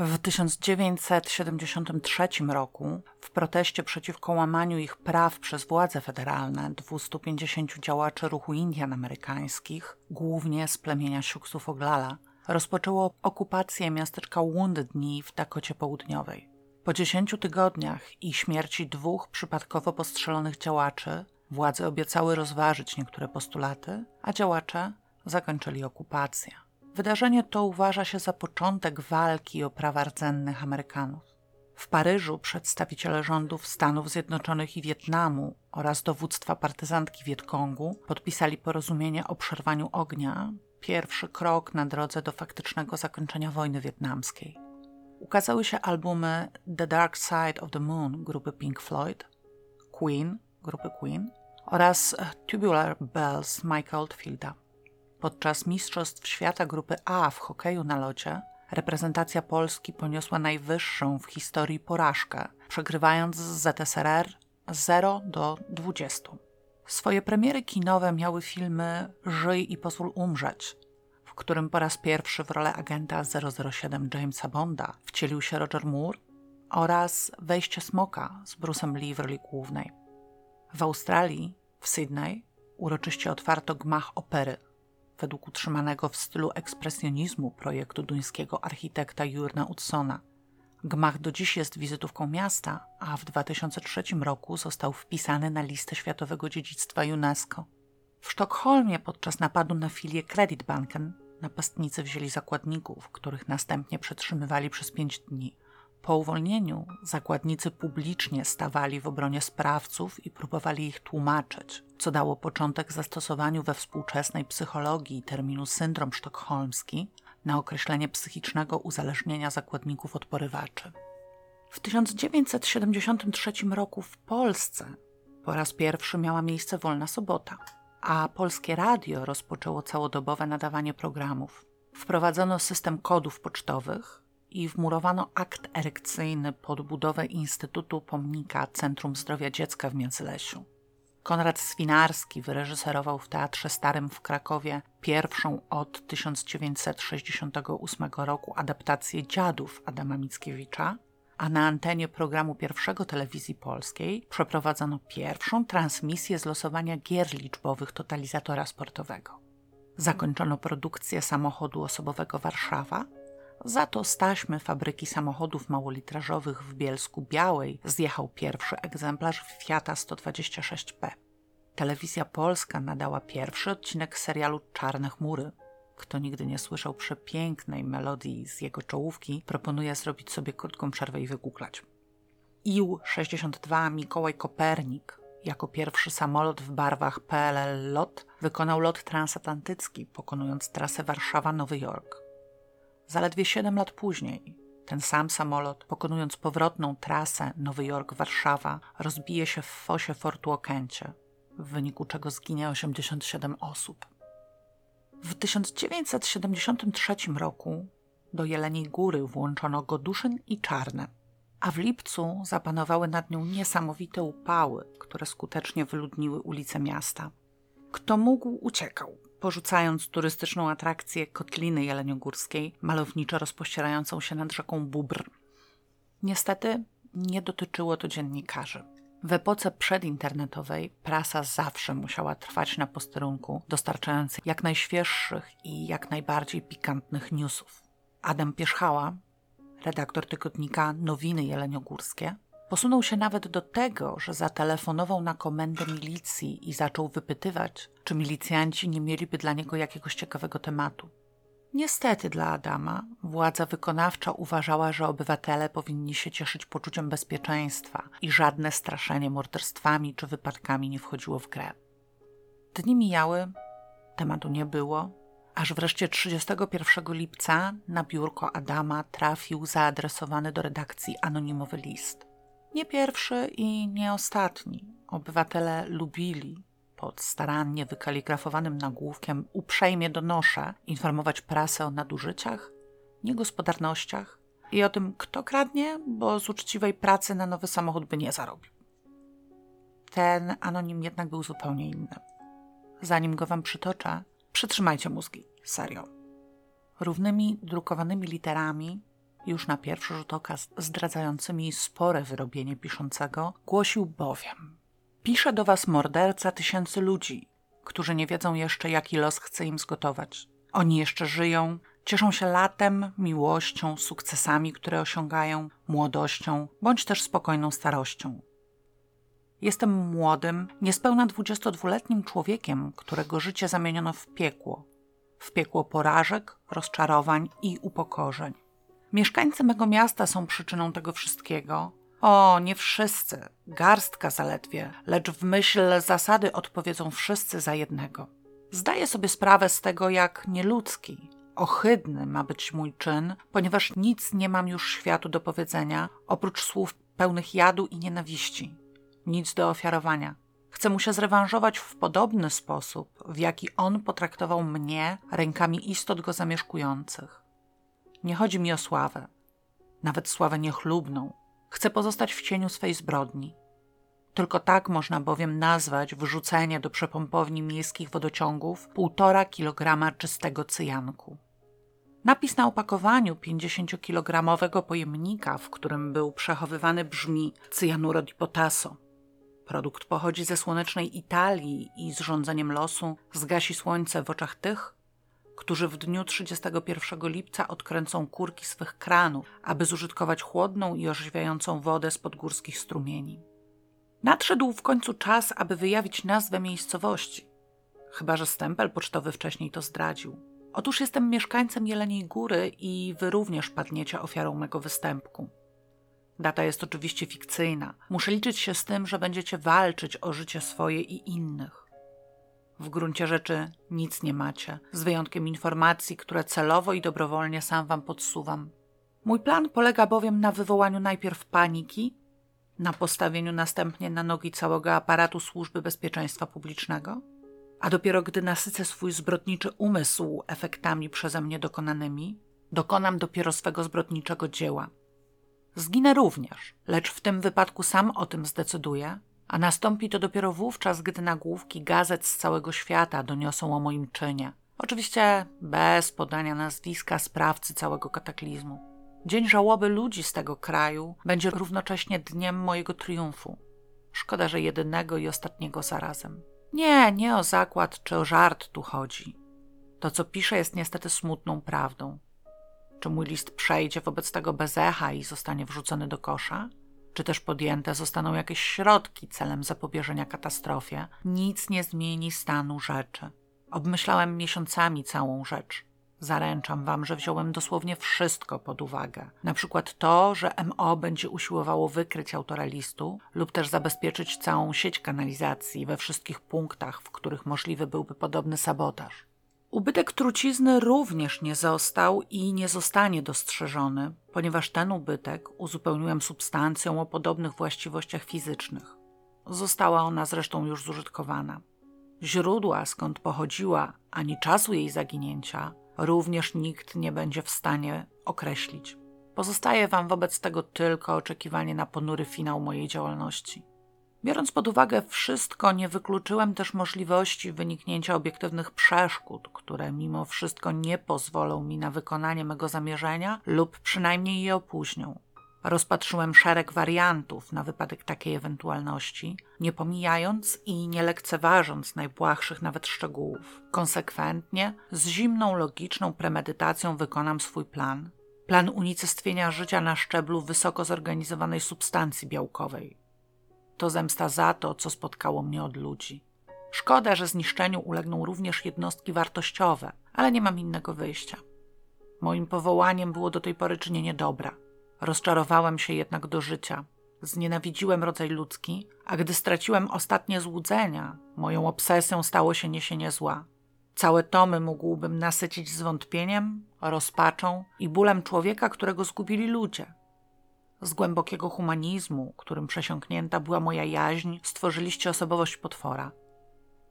W 1973 roku, w proteście przeciwko łamaniu ich praw przez władze federalne, 250 działaczy ruchu Indian amerykańskich, głównie z plemienia Siuksów Oglala, rozpoczęło okupację miasteczka Wounded Knee w Dakocie Południowej. Po 10 tygodniach i śmierci dwóch przypadkowo postrzelonych działaczy, władze obiecały rozważyć niektóre postulaty, a działacze zakończyli okupację. Wydarzenie to uważa się za początek walki o prawa rdzennych Amerykanów. W Paryżu przedstawiciele rządów Stanów Zjednoczonych i Wietnamu oraz dowództwa partyzantki Wietkongu podpisali porozumienie o przerwaniu ognia, pierwszy krok na drodze do faktycznego zakończenia wojny wietnamskiej. Ukazały się albumy The Dark Side of the Moon grupy Pink Floyd, Queen grupy Queen oraz Tubular Bells Mike'a Oldfielda. Podczas Mistrzostw Świata Grupy A w hokeju na locie reprezentacja Polski poniosła najwyższą w historii porażkę, przegrywając z ZSRR 0 do 20. Swoje premiery kinowe miały filmy Żyj i pozwól umrzeć, w którym po raz pierwszy w rolę agenta 007 Jamesa Bonda wcielił się Roger Moore oraz Wejście Smoka z Bruce'em Lee w roli głównej. W Australii, w Sydney, uroczyście otwarto gmach opery według utrzymanego w stylu ekspresjonizmu projektu duńskiego architekta Jurna Utsona. Gmach do dziś jest wizytówką miasta, a w 2003 roku został wpisany na listę Światowego Dziedzictwa UNESCO. W Sztokholmie podczas napadu na filię Kreditbanken napastnicy wzięli zakładników, których następnie przetrzymywali przez pięć dni. Po uwolnieniu zakładnicy publicznie stawali w obronie sprawców i próbowali ich tłumaczyć, co dało początek zastosowaniu we współczesnej psychologii terminu syndrom sztokholmski na określenie psychicznego uzależnienia zakładników od porywaczy. W 1973 roku w Polsce po raz pierwszy miała miejsce wolna sobota, a polskie radio rozpoczęło całodobowe nadawanie programów. Wprowadzono system kodów pocztowych i wmurowano akt erekcyjny pod budowę Instytutu Pomnika Centrum Zdrowia Dziecka w Międzylesiu. Konrad Swinarski wyreżyserował w Teatrze Starym w Krakowie pierwszą od 1968 roku adaptację Dziadów Adama Mickiewicza, a na antenie programu pierwszego telewizji polskiej przeprowadzono pierwszą transmisję z losowania gier liczbowych totalizatora sportowego. Zakończono produkcję samochodu osobowego Warszawa, za to z taśmy fabryki samochodów małolitrażowych w Bielsku Białej zjechał pierwszy egzemplarz Fiata 126P. Telewizja Polska nadała pierwszy odcinek serialu Czarne chmury. Kto nigdy nie słyszał przepięknej melodii z jego czołówki, proponuje zrobić sobie krótką przerwę i wygooglać. IU-62 Mikołaj Kopernik jako pierwszy samolot w barwach PLL LOT wykonał lot transatlantycki, pokonując trasę Warszawa-Nowy Jork. Zaledwie 7 lat później ten sam samolot, pokonując powrotną trasę Nowy Jork-Warszawa, rozbije się w fosie Fortu Okęcie, w wyniku czego zginie 87 osób. W 1973 roku do Jeleniej Góry włączono Goduszyn i Czarne, a w lipcu zapanowały nad nią niesamowite upały, które skutecznie wyludniły ulice miasta. Kto mógł, uciekał porzucając turystyczną atrakcję Kotliny Jeleniogórskiej, malowniczo rozpościerającą się nad rzeką Bubr. Niestety nie dotyczyło to dziennikarzy. W epoce przedinternetowej prasa zawsze musiała trwać na posterunku, dostarczając jak najświeższych i jak najbardziej pikantnych newsów. Adam Pierzchała, redaktor tygodnika Nowiny Jeleniogórskie, Posunął się nawet do tego, że zatelefonował na komendę milicji i zaczął wypytywać, czy milicjanci nie mieliby dla niego jakiegoś ciekawego tematu. Niestety dla Adama władza wykonawcza uważała, że obywatele powinni się cieszyć poczuciem bezpieczeństwa i żadne straszenie morderstwami czy wypadkami nie wchodziło w grę. Dni mijały, tematu nie było, aż wreszcie 31 lipca na biurko Adama trafił zaadresowany do redakcji anonimowy list. Nie pierwszy i nie ostatni. Obywatele lubili pod starannie wykaligrafowanym nagłówkiem uprzejmie donoszę informować prasę o nadużyciach, niegospodarnościach i o tym, kto kradnie, bo z uczciwej pracy na nowy samochód by nie zarobił. Ten anonim jednak był zupełnie inny. Zanim go wam przytoczę, przytrzymajcie mózgi, serio. Równymi drukowanymi literami już na pierwszy rzut oka zdradzającymi spore wyrobienie piszącego, głosił bowiem: Pisze do was morderca tysięcy ludzi, którzy nie wiedzą jeszcze, jaki los chce im zgotować. Oni jeszcze żyją, cieszą się latem, miłością, sukcesami, które osiągają, młodością, bądź też spokojną starością. Jestem młodym, niespełna 22-letnim człowiekiem, którego życie zamieniono w piekło. W piekło porażek, rozczarowań i upokorzeń. Mieszkańcy mego miasta są przyczyną tego wszystkiego. O, nie wszyscy, garstka zaledwie, lecz w myśl zasady odpowiedzą wszyscy za jednego. Zdaję sobie sprawę z tego, jak nieludzki, ohydny ma być mój czyn, ponieważ nic nie mam już światu do powiedzenia, oprócz słów pełnych jadu i nienawiści. Nic do ofiarowania. Chcę mu się zrewanżować w podobny sposób, w jaki on potraktował mnie rękami istot go zamieszkujących. Nie chodzi mi o sławę, nawet sławę niechlubną. Chcę pozostać w cieniu swej zbrodni. Tylko tak można bowiem nazwać wrzucenie do przepompowni miejskich wodociągów półtora kilograma czystego cyjanku. Napis na opakowaniu 50-kilogramowego pojemnika, w którym był przechowywany, brzmi cyjanuro di. Produkt pochodzi ze słonecznej Italii i z rządzeniem losu zgasi słońce w oczach tych, którzy w dniu 31 lipca odkręcą kurki swych kranów, aby zużytkować chłodną i orzeźwiającą wodę z podgórskich strumieni. Nadszedł w końcu czas, aby wyjawić nazwę miejscowości, chyba że stempel pocztowy wcześniej to zdradził. Otóż jestem mieszkańcem Jeleniej Góry i wy również padniecie ofiarą mego występku. Data jest oczywiście fikcyjna. Muszę liczyć się z tym, że będziecie walczyć o życie swoje i innych. W gruncie rzeczy nic nie macie, z wyjątkiem informacji, które celowo i dobrowolnie sam wam podsuwam. Mój plan polega bowiem na wywołaniu najpierw paniki, na postawieniu następnie na nogi całego aparatu służby bezpieczeństwa publicznego, a dopiero gdy nasycę swój zbrodniczy umysł efektami przeze mnie dokonanymi, dokonam dopiero swego zbrodniczego dzieła. Zginę również, lecz w tym wypadku sam o tym zdecyduję a nastąpi to dopiero wówczas, gdy nagłówki gazet z całego świata doniosą o moim czynie. Oczywiście bez podania nazwiska sprawcy całego kataklizmu. Dzień żałoby ludzi z tego kraju będzie równocześnie dniem mojego triumfu. Szkoda, że jedynego i ostatniego zarazem. Nie, nie o zakład czy o żart tu chodzi. To, co piszę, jest niestety smutną prawdą. Czy mój list przejdzie wobec tego bez echa i zostanie wrzucony do kosza? Czy też podjęte zostaną jakieś środki celem zapobieżenia katastrofie, nic nie zmieni stanu rzeczy. Obmyślałem miesiącami całą rzecz. Zaręczam wam, że wziąłem dosłownie wszystko pod uwagę. Na przykład to, że MO będzie usiłowało wykryć autora listu lub też zabezpieczyć całą sieć kanalizacji we wszystkich punktach, w których możliwy byłby podobny sabotaż. Ubytek trucizny również nie został i nie zostanie dostrzeżony, ponieważ ten ubytek uzupełniłem substancją o podobnych właściwościach fizycznych. Została ona zresztą już zużytkowana. Źródła, skąd pochodziła, ani czasu jej zaginięcia, również nikt nie będzie w stanie określić. Pozostaje Wam wobec tego tylko oczekiwanie na ponury finał mojej działalności. Biorąc pod uwagę wszystko, nie wykluczyłem też możliwości wyniknięcia obiektywnych przeszkód, które mimo wszystko nie pozwolą mi na wykonanie mego zamierzenia lub przynajmniej je opóźnią. Rozpatrzyłem szereg wariantów na wypadek takiej ewentualności, nie pomijając i nie lekceważąc najbłahszych nawet szczegółów. Konsekwentnie, z zimną, logiczną premedytacją wykonam swój plan. Plan unicestwienia życia na szczeblu wysoko zorganizowanej substancji białkowej to zemsta za to, co spotkało mnie od ludzi. Szkoda, że zniszczeniu ulegną również jednostki wartościowe, ale nie mam innego wyjścia. Moim powołaniem było do tej pory czynienie dobra. Rozczarowałem się jednak do życia. Znienawidziłem rodzaj ludzki, a gdy straciłem ostatnie złudzenia, moją obsesją stało się niesienie zła. Całe tomy mógłbym nasycić zwątpieniem, rozpaczą i bólem człowieka, którego zgubili ludzie. Z głębokiego humanizmu, którym przesiąknięta była moja jaźń, stworzyliście osobowość potwora.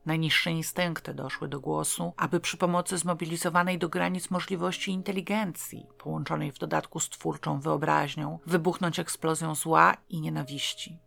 Najniższe instynkty doszły do głosu, aby przy pomocy zmobilizowanej do granic możliwości inteligencji, połączonej w dodatku z twórczą wyobraźnią, wybuchnąć eksplozją zła i nienawiści.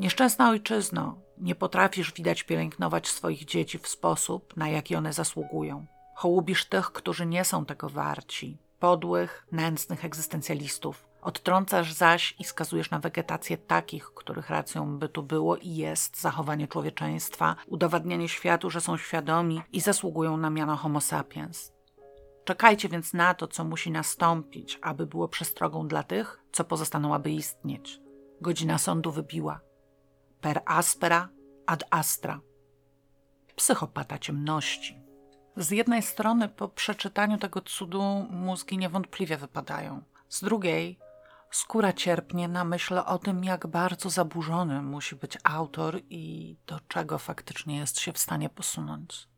Nieszczęsna ojczyzno, nie potrafisz widać pielęgnować swoich dzieci w sposób, na jaki one zasługują. Hołubisz tych, którzy nie są tego warci, podłych, nędznych egzystencjalistów. Odtrącasz zaś i skazujesz na wegetację takich, których racją by tu było i jest zachowanie człowieczeństwa, udowadnianie światu, że są świadomi i zasługują na miano homo sapiens. Czekajcie więc na to, co musi nastąpić, aby było przestrogą dla tych, co pozostaną, aby istnieć. Godzina sądu wybiła. Per aspera ad astra. Psychopata ciemności. Z jednej strony, po przeczytaniu tego cudu, mózgi niewątpliwie wypadają. Z drugiej, skóra cierpnie na myśl o tym, jak bardzo zaburzony musi być autor i do czego faktycznie jest się w stanie posunąć.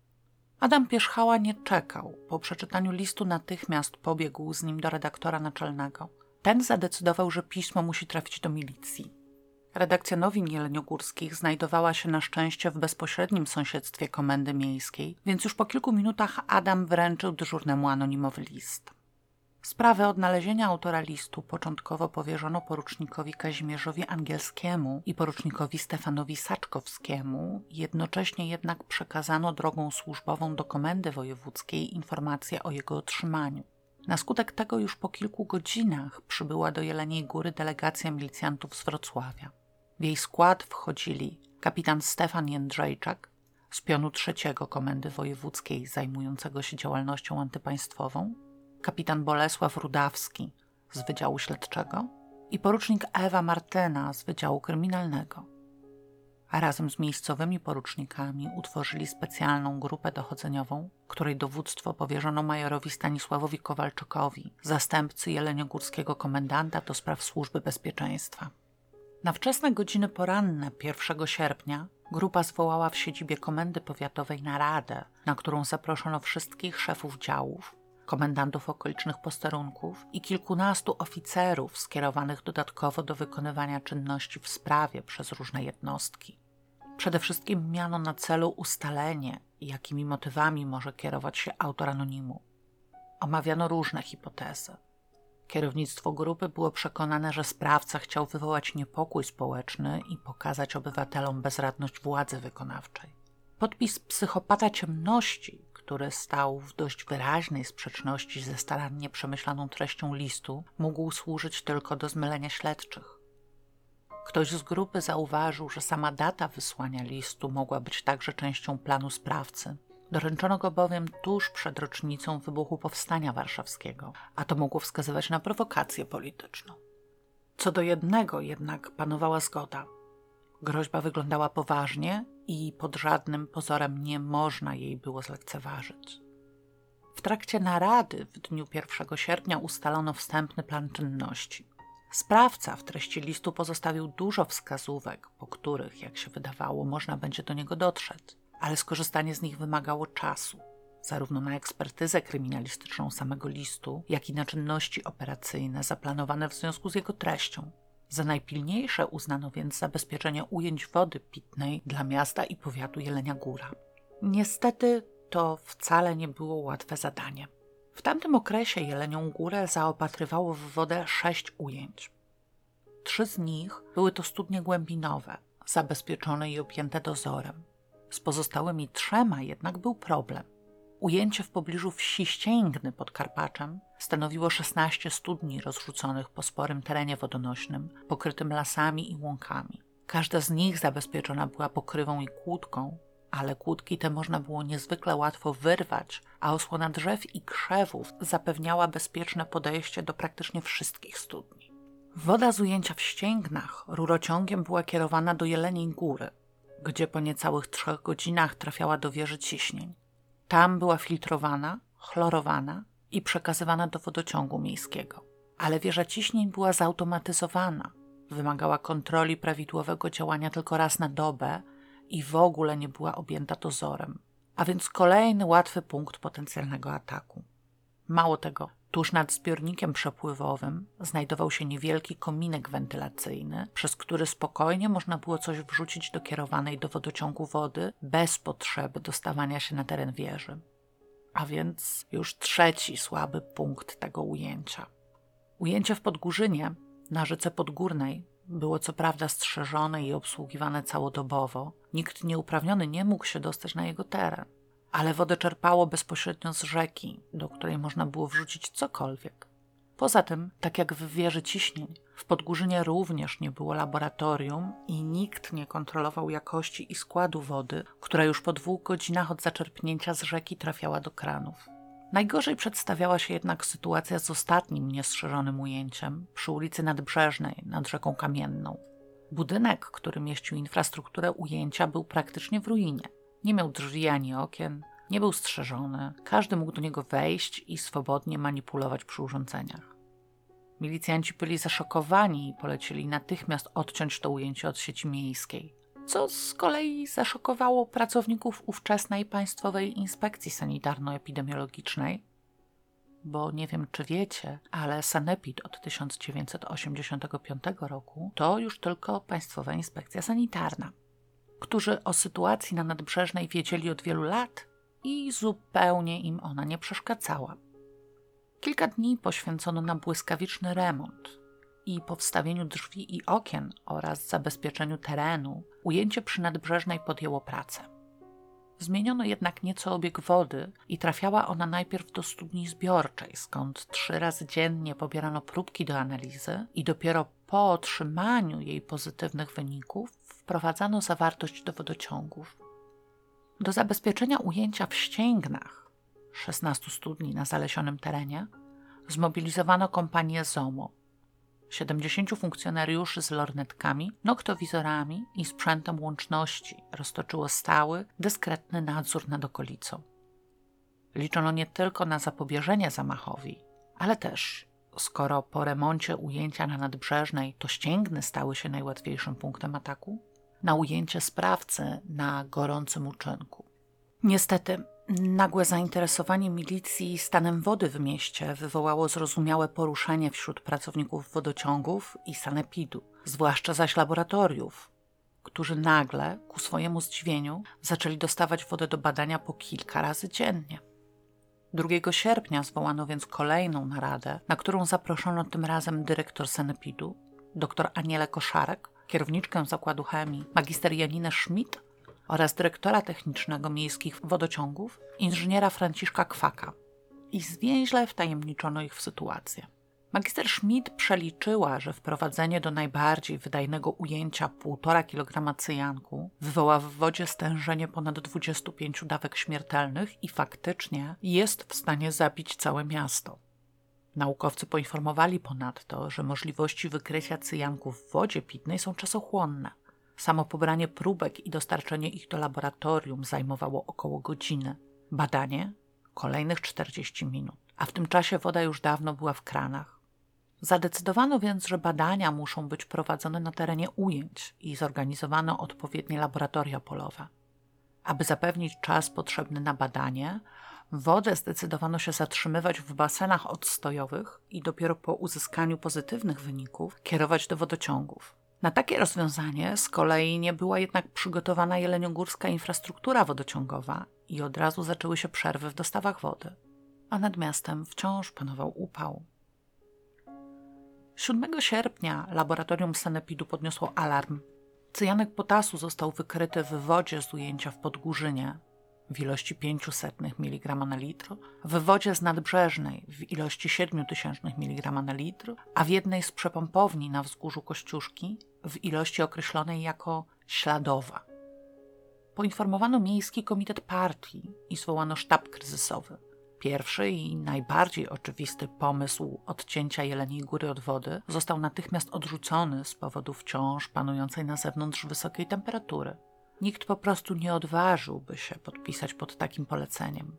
Adam Pierzchała nie czekał. Po przeczytaniu listu natychmiast pobiegł z nim do redaktora naczelnego. Ten zadecydował, że pismo musi trafić do milicji. Redakcja Nowin Jeleniogórskich znajdowała się na szczęście w bezpośrednim sąsiedztwie komendy miejskiej, więc już po kilku minutach Adam wręczył dyżurnemu anonimowy list. Sprawę odnalezienia autora listu początkowo powierzono porucznikowi Kazimierzowi Angielskiemu i porucznikowi Stefanowi Saczkowskiemu, jednocześnie jednak przekazano drogą służbową do komendy wojewódzkiej informację o jego otrzymaniu. Na skutek tego już po kilku godzinach przybyła do Jeleniej Góry delegacja milicjantów z Wrocławia. W jej skład wchodzili kapitan Stefan Jędrzejczak z pionu trzeciego Komendy Wojewódzkiej zajmującego się działalnością antypaństwową, kapitan Bolesław Rudawski z Wydziału Śledczego i porucznik Ewa Martyna z Wydziału Kryminalnego. A razem z miejscowymi porucznikami utworzyli specjalną grupę dochodzeniową, której dowództwo powierzono majorowi Stanisławowi Kowalczykowi, zastępcy jeleniogórskiego komendanta do spraw służby bezpieczeństwa. Na wczesne godziny poranne 1 sierpnia grupa zwołała w siedzibie Komendy Powiatowej naradę, na którą zaproszono wszystkich szefów działów, komendantów okolicznych posterunków i kilkunastu oficerów skierowanych dodatkowo do wykonywania czynności w sprawie przez różne jednostki. Przede wszystkim miano na celu ustalenie, jakimi motywami może kierować się autor anonimu. Omawiano różne hipotezy. Kierownictwo grupy było przekonane, że sprawca chciał wywołać niepokój społeczny i pokazać obywatelom bezradność władzy wykonawczej. Podpis psychopata ciemności, który stał w dość wyraźnej sprzeczności ze starannie przemyślaną treścią listu, mógł służyć tylko do zmylenia śledczych. Ktoś z grupy zauważył, że sama data wysłania listu mogła być także częścią planu sprawcy. Doręczono go bowiem tuż przed rocznicą wybuchu Powstania Warszawskiego, a to mogło wskazywać na prowokację polityczną. Co do jednego jednak panowała zgoda. Groźba wyglądała poważnie i pod żadnym pozorem nie można jej było zlekceważyć. W trakcie narady w dniu 1 sierpnia ustalono wstępny plan czynności. Sprawca w treści listu pozostawił dużo wskazówek, po których, jak się wydawało, można będzie do niego dotrzeć ale skorzystanie z nich wymagało czasu, zarówno na ekspertyzę kryminalistyczną samego listu, jak i na czynności operacyjne zaplanowane w związku z jego treścią. Za najpilniejsze uznano więc zabezpieczenie ujęć wody pitnej dla miasta i powiatu Jelenia Góra. Niestety to wcale nie było łatwe zadanie. W tamtym okresie Jelenią Górę zaopatrywało w wodę sześć ujęć. Trzy z nich były to studnie głębinowe, zabezpieczone i objęte dozorem. Z pozostałymi trzema jednak był problem. Ujęcie w pobliżu wsi Ścięgny pod Karpaczem stanowiło 16 studni rozrzuconych po sporym terenie wodonośnym, pokrytym lasami i łąkami. Każda z nich zabezpieczona była pokrywą i kłódką, ale kłódki te można było niezwykle łatwo wyrwać, a osłona drzew i krzewów zapewniała bezpieczne podejście do praktycznie wszystkich studni. Woda z ujęcia w ścięgnach rurociągiem była kierowana do Jeleniej Góry, gdzie po niecałych trzech godzinach trafiała do wieży ciśnień. Tam była filtrowana, chlorowana i przekazywana do wodociągu miejskiego. Ale wieża ciśnień była zautomatyzowana, wymagała kontroli prawidłowego działania tylko raz na dobę i w ogóle nie była objęta dozorem. A więc kolejny łatwy punkt potencjalnego ataku. Mało tego, Tuż nad zbiornikiem przepływowym znajdował się niewielki kominek wentylacyjny, przez który spokojnie można było coś wrzucić do kierowanej do wodociągu wody bez potrzeby dostawania się na teren wieży. A więc już trzeci słaby punkt tego ujęcia. Ujęcie w Podgórzynie, na rzece Podgórnej, było co prawda strzeżone i obsługiwane całodobowo. Nikt nieuprawniony nie mógł się dostać na jego teren ale wodę czerpało bezpośrednio z rzeki, do której można było wrzucić cokolwiek. Poza tym, tak jak w wieży ciśnień, w Podgórzynie również nie było laboratorium i nikt nie kontrolował jakości i składu wody, która już po dwóch godzinach od zaczerpnięcia z rzeki trafiała do kranów. Najgorzej przedstawiała się jednak sytuacja z ostatnim niestrzeżonym ujęciem przy ulicy Nadbrzeżnej nad rzeką Kamienną. Budynek, który mieścił infrastrukturę ujęcia, był praktycznie w ruinie. Nie miał drzwi ani okien, nie był strzeżony, każdy mógł do niego wejść i swobodnie manipulować przy urządzeniach. Milicjanci byli zaszokowani i polecili natychmiast odciąć to ujęcie od sieci miejskiej, co z kolei zaszokowało pracowników ówczesnej Państwowej Inspekcji Sanitarno-Epidemiologicznej, bo nie wiem czy wiecie, ale Sanepid od 1985 roku to już tylko Państwowa Inspekcja Sanitarna, którzy o sytuacji na nadbrzeżnej wiedzieli od wielu lat i zupełnie im ona nie przeszkadzała. Kilka dni poświęcono na błyskawiczny remont i po wstawieniu drzwi i okien oraz zabezpieczeniu terenu, ujęcie przy nadbrzeżnej podjęło pracę. Zmieniono jednak nieco obieg wody i trafiała ona najpierw do studni zbiorczej, skąd trzy razy dziennie pobierano próbki do analizy i dopiero po otrzymaniu jej pozytywnych wyników wprowadzano zawartość do wodociągów. Do zabezpieczenia ujęcia w ścięgnach 16 studni na zalesionym terenie zmobilizowano kompanię ZOMO. 70 funkcjonariuszy z lornetkami, noktowizorami i sprzętem łączności roztoczyło stały, dyskretny nadzór nad okolicą. Liczono nie tylko na zapobieżenie zamachowi, ale też, skoro po remoncie ujęcia na nadbrzeżnej to ścięgny stały się najłatwiejszym punktem ataku, na ujęcie sprawcy na gorącym uczynku. Niestety, nagłe zainteresowanie milicji stanem wody w mieście wywołało zrozumiałe poruszenie wśród pracowników wodociągów i sanepidu, zwłaszcza zaś laboratoriów, którzy nagle, ku swojemu zdziwieniu, zaczęli dostawać wodę do badania po kilka razy dziennie. 2 sierpnia zwołano więc kolejną naradę, na którą zaproszono tym razem dyrektor sanepidu, dr Aniele Koszarek, kierowniczkę zakładu chemii, magister Janinę Schmidt oraz dyrektora technicznego miejskich wodociągów, inżyniera Franciszka Kwaka. I zwięźle wtajemniczono ich w sytuację. Magister Schmidt przeliczyła, że wprowadzenie do najbardziej wydajnego ujęcia 1,5 kg cyjanku wywoła w wodzie stężenie ponad 25 dawek śmiertelnych i faktycznie jest w stanie zabić całe miasto. Naukowcy poinformowali ponadto, że możliwości wykrycia cyjanków w wodzie pitnej są czasochłonne. Samo pobranie próbek i dostarczenie ich do laboratorium zajmowało około godziny. Badanie kolejnych 40 minut, a w tym czasie woda już dawno była w kranach. Zadecydowano więc, że badania muszą być prowadzone na terenie ujęć i zorganizowano odpowiednie laboratoria polowe. Aby zapewnić czas potrzebny na badanie, Wodę zdecydowano się zatrzymywać w basenach odstojowych i dopiero po uzyskaniu pozytywnych wyników kierować do wodociągów. Na takie rozwiązanie z kolei nie była jednak przygotowana jeleniogórska infrastruktura wodociągowa i od razu zaczęły się przerwy w dostawach wody, a nad miastem wciąż panował upał. 7 sierpnia laboratorium Sanepidu podniosło alarm. Cyjanek potasu został wykryty w wodzie z ujęcia w Podgórzynie, w ilości 500 mg na litr, w wodzie z nadbrzeżnej w ilości 7000 mg na litr, a w jednej z przepompowni na wzgórzu Kościuszki w ilości określonej jako śladowa. Poinformowano Miejski Komitet Partii i zwołano sztab kryzysowy. Pierwszy i najbardziej oczywisty pomysł odcięcia Jeleniej Góry od wody został natychmiast odrzucony z powodu wciąż panującej na zewnątrz wysokiej temperatury. Nikt po prostu nie odważyłby się podpisać pod takim poleceniem.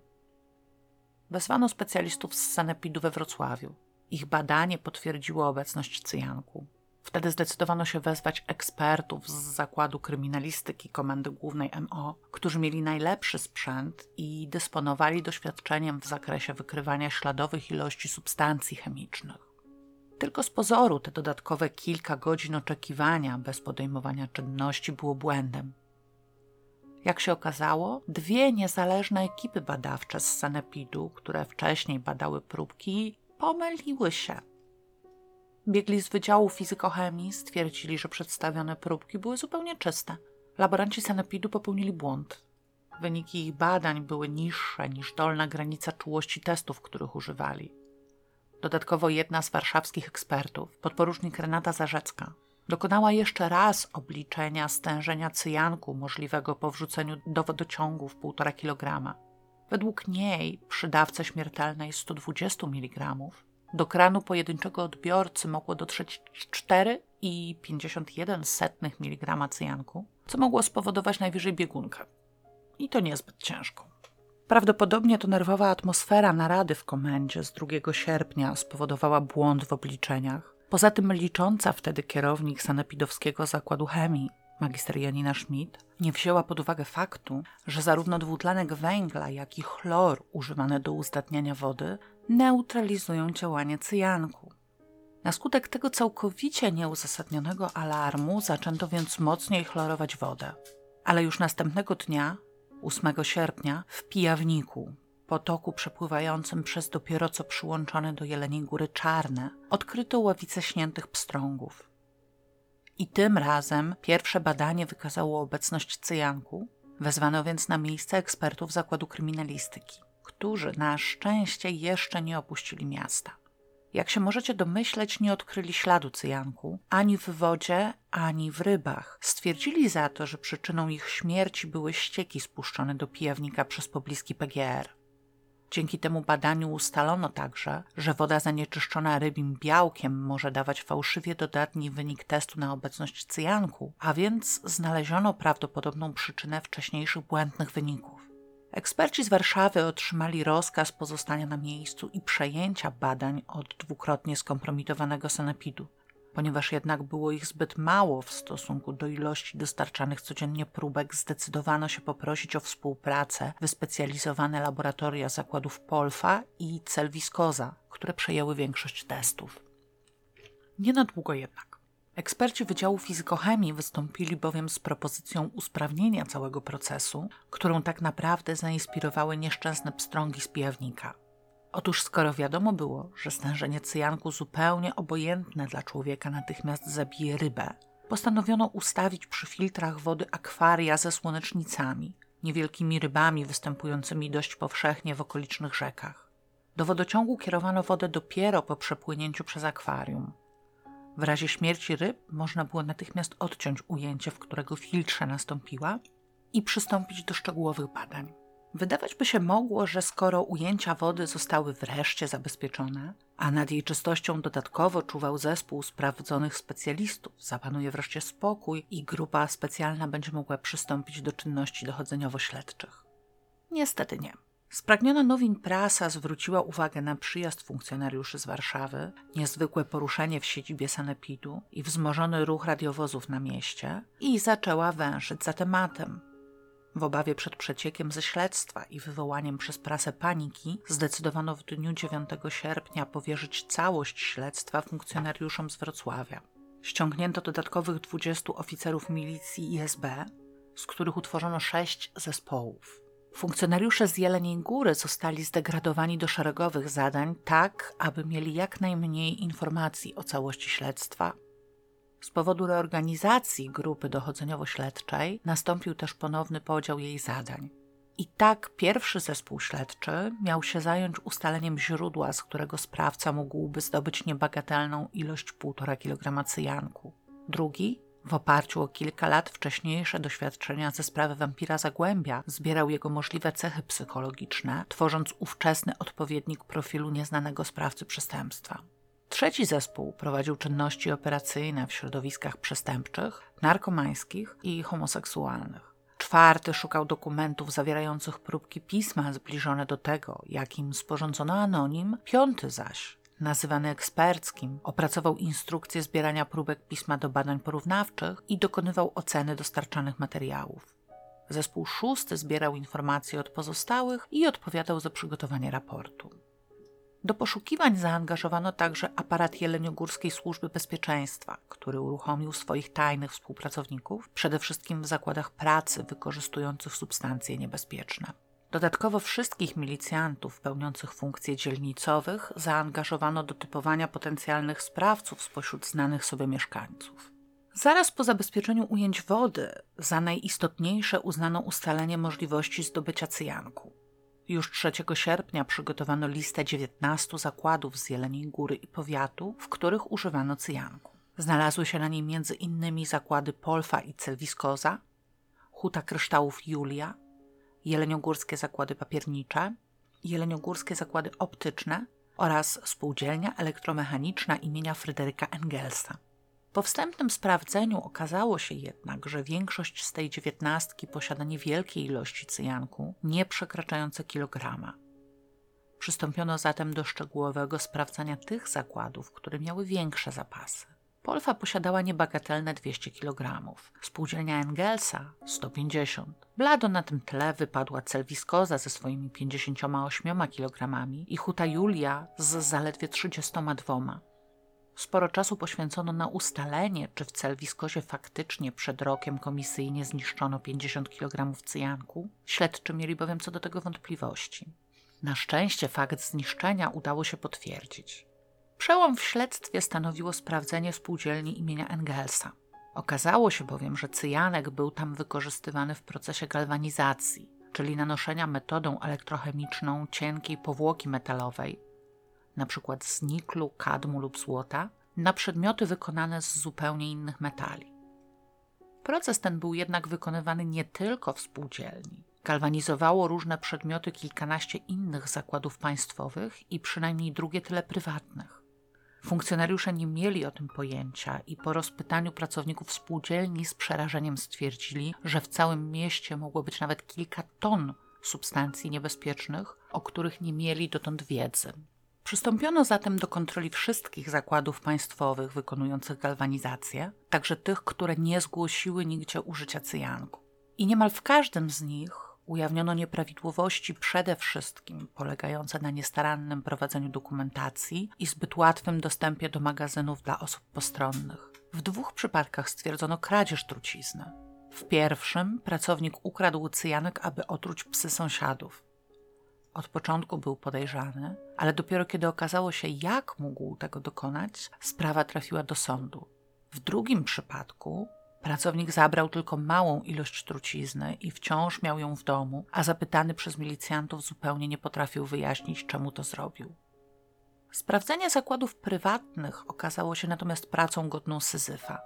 Wezwano specjalistów z Sanepidu we Wrocławiu. Ich badanie potwierdziło obecność cyjanku. Wtedy zdecydowano się wezwać ekspertów z Zakładu Kryminalistyki Komendy Głównej MO, którzy mieli najlepszy sprzęt i dysponowali doświadczeniem w zakresie wykrywania śladowych ilości substancji chemicznych. Tylko z pozoru te dodatkowe kilka godzin oczekiwania bez podejmowania czynności było błędem. Jak się okazało, dwie niezależne ekipy badawcze z Sanepidu, które wcześniej badały próbki, pomyliły się. Biegli z Wydziału Fizykochemii stwierdzili, że przedstawione próbki były zupełnie czyste. Laboranci Sanepidu popełnili błąd. wyniki ich badań były niższe niż dolna granica czułości testów, których używali. Dodatkowo jedna z warszawskich ekspertów, podporucznik Renata Zarzecka, dokonała jeszcze raz obliczenia stężenia cyjanku możliwego po wrzuceniu do wodociągów 1,5 kg. Według niej przy dawce śmiertelnej 120 mg do kranu pojedynczego odbiorcy mogło dotrzeć 4,51 mg cyjanku, co mogło spowodować najwyżej biegunkę. I to niezbyt ciężko. Prawdopodobnie to nerwowa atmosfera narady w komendzie z 2 sierpnia spowodowała błąd w obliczeniach. Poza tym licząca wtedy kierownik sanepidowskiego zakładu chemii, magister Janina Schmidt, nie wzięła pod uwagę faktu, że zarówno dwutlenek węgla, jak i chlor używane do uzdatniania wody neutralizują działanie cyjanku. Na skutek tego całkowicie nieuzasadnionego alarmu zaczęto więc mocniej chlorować wodę. Ale już następnego dnia 8 sierpnia w Pijawniku, potoku przepływającym przez dopiero co przyłączone do Jeleniej Góry Czarne, odkryto ławice śniętych pstrągów. I tym razem pierwsze badanie wykazało obecność cyjanku, wezwano więc na miejsce ekspertów Zakładu Kryminalistyki, którzy na szczęście jeszcze nie opuścili miasta. Jak się możecie domyśleć, nie odkryli śladu cyjanku ani w wodzie, ani w rybach. Stwierdzili za to, że przyczyną ich śmierci były ścieki spuszczone do pijawnika przez pobliski PGR. Dzięki temu badaniu ustalono także, że woda zanieczyszczona rybim białkiem może dawać fałszywie dodatni wynik testu na obecność cyjanku, a więc znaleziono prawdopodobną przyczynę wcześniejszych błędnych wyników. Eksperci z Warszawy otrzymali rozkaz pozostania na miejscu i przejęcia badań od dwukrotnie skompromitowanego sanepidu. Ponieważ jednak było ich zbyt mało w stosunku do ilości dostarczanych codziennie próbek, zdecydowano się poprosić o współpracę wyspecjalizowane laboratoria zakładów Polfa i Celwiskoza, które przejęły większość testów. Nie na długo jednak. Eksperci Wydziału Fizykochemii wystąpili bowiem z propozycją usprawnienia całego procesu, którą tak naprawdę zainspirowały nieszczęsne pstrągi z pijawnika. Otóż skoro wiadomo było, że stężenie cyjanku zupełnie obojętne dla człowieka natychmiast zabije rybę, postanowiono ustawić przy filtrach wody akwaria ze słonecznicami, niewielkimi rybami występującymi dość powszechnie w okolicznych rzekach. Do wodociągu kierowano wodę dopiero po przepłynięciu przez akwarium – w razie śmierci ryb można było natychmiast odciąć ujęcie, w którego filtrze nastąpiła i przystąpić do szczegółowych badań. Wydawać by się mogło, że skoro ujęcia wody zostały wreszcie zabezpieczone, a nad jej czystością dodatkowo czuwał zespół sprawdzonych specjalistów, zapanuje wreszcie spokój i grupa specjalna będzie mogła przystąpić do czynności dochodzeniowo-śledczych. Niestety nie. Spragniona nowin prasa zwróciła uwagę na przyjazd funkcjonariuszy z Warszawy, niezwykłe poruszenie w siedzibie sanepidu i wzmożony ruch radiowozów na mieście i zaczęła węszyć za tematem. W obawie przed przeciekiem ze śledztwa i wywołaniem przez prasę paniki zdecydowano w dniu 9 sierpnia powierzyć całość śledztwa funkcjonariuszom z Wrocławia. Ściągnięto dodatkowych 20 oficerów milicji ISB, z których utworzono sześć zespołów. Funkcjonariusze z Jeleniej Góry zostali zdegradowani do szeregowych zadań, tak aby mieli jak najmniej informacji o całości śledztwa. Z powodu reorganizacji grupy dochodzeniowo-śledczej nastąpił też ponowny podział jej zadań. I tak pierwszy zespół śledczy miał się zająć ustaleniem źródła, z którego sprawca mógłby zdobyć niebagatelną ilość 1,5 kg cyjanku. Drugi w oparciu o kilka lat wcześniejsze doświadczenia ze sprawy wampira Zagłębia zbierał jego możliwe cechy psychologiczne, tworząc ówczesny odpowiednik profilu nieznanego sprawcy przestępstwa. Trzeci zespół prowadził czynności operacyjne w środowiskach przestępczych, narkomańskich i homoseksualnych. Czwarty szukał dokumentów zawierających próbki pisma zbliżone do tego, jakim sporządzono anonim, piąty zaś nazywany eksperckim, opracował instrukcję zbierania próbek pisma do badań porównawczych i dokonywał oceny dostarczanych materiałów. Zespół szósty zbierał informacje od pozostałych i odpowiadał za przygotowanie raportu. Do poszukiwań zaangażowano także aparat Jeleniogórskiej Służby Bezpieczeństwa, który uruchomił swoich tajnych współpracowników, przede wszystkim w zakładach pracy wykorzystujących substancje niebezpieczne. Dodatkowo wszystkich milicjantów pełniących funkcje dzielnicowych zaangażowano do typowania potencjalnych sprawców spośród znanych sobie mieszkańców. Zaraz po zabezpieczeniu ujęć wody za najistotniejsze uznano ustalenie możliwości zdobycia cyjanku. Już 3 sierpnia przygotowano listę 19 zakładów z Jeleniej Góry i powiatu, w których używano cyjanku. Znalazły się na niej innymi zakłady Polfa i Celwiskoza, Huta Kryształów Julia, Jeleniogórskie Zakłady Papiernicze, Jeleniogórskie Zakłady Optyczne oraz Spółdzielnia Elektromechaniczna imienia Fryderyka Engelsa. Po wstępnym sprawdzeniu okazało się jednak, że większość z tej dziewiętnastki posiada niewielkie ilości cyjanku, nie przekraczające kilograma. Przystąpiono zatem do szczegółowego sprawdzania tych zakładów, które miały większe zapasy. Polfa posiadała niebagatelne 200 kg, spółdzielnia Engelsa 150. Blado na tym tle wypadła Celwiskoza ze swoimi 58 kg i Huta Julia z zaledwie 32. Sporo czasu poświęcono na ustalenie, czy w Celwiskozie faktycznie przed rokiem komisyjnie zniszczono 50 kg cyjanku. Śledczy mieli bowiem co do tego wątpliwości. Na szczęście fakt zniszczenia udało się potwierdzić. Przełom w śledztwie stanowiło sprawdzenie spółdzielni imienia Engelsa. Okazało się bowiem, że cyjanek był tam wykorzystywany w procesie galwanizacji, czyli nanoszenia metodą elektrochemiczną cienkiej powłoki metalowej, np. z niklu, kadmu lub złota, na przedmioty wykonane z zupełnie innych metali. Proces ten był jednak wykonywany nie tylko w spółdzielni. Galwanizowało różne przedmioty kilkanaście innych zakładów państwowych i przynajmniej drugie tyle prywatnych. Funkcjonariusze nie mieli o tym pojęcia i po rozpytaniu pracowników spółdzielni z przerażeniem stwierdzili, że w całym mieście mogło być nawet kilka ton substancji niebezpiecznych, o których nie mieli dotąd wiedzy. Przystąpiono zatem do kontroli wszystkich zakładów państwowych wykonujących galwanizację, także tych, które nie zgłosiły nigdzie użycia cyjanku. I niemal w każdym z nich ujawniono nieprawidłowości przede wszystkim polegające na niestarannym prowadzeniu dokumentacji i zbyt łatwym dostępie do magazynów dla osób postronnych. W dwóch przypadkach stwierdzono kradzież trucizny. W pierwszym pracownik ukradł cyjanek, aby otruć psy sąsiadów. Od początku był podejrzany, ale dopiero kiedy okazało się, jak mógł tego dokonać, sprawa trafiła do sądu. W drugim przypadku pracownik zabrał tylko małą ilość trucizny i wciąż miał ją w domu, a zapytany przez milicjantów zupełnie nie potrafił wyjaśnić, czemu to zrobił. Sprawdzenie zakładów prywatnych okazało się natomiast pracą godną Syzyfa.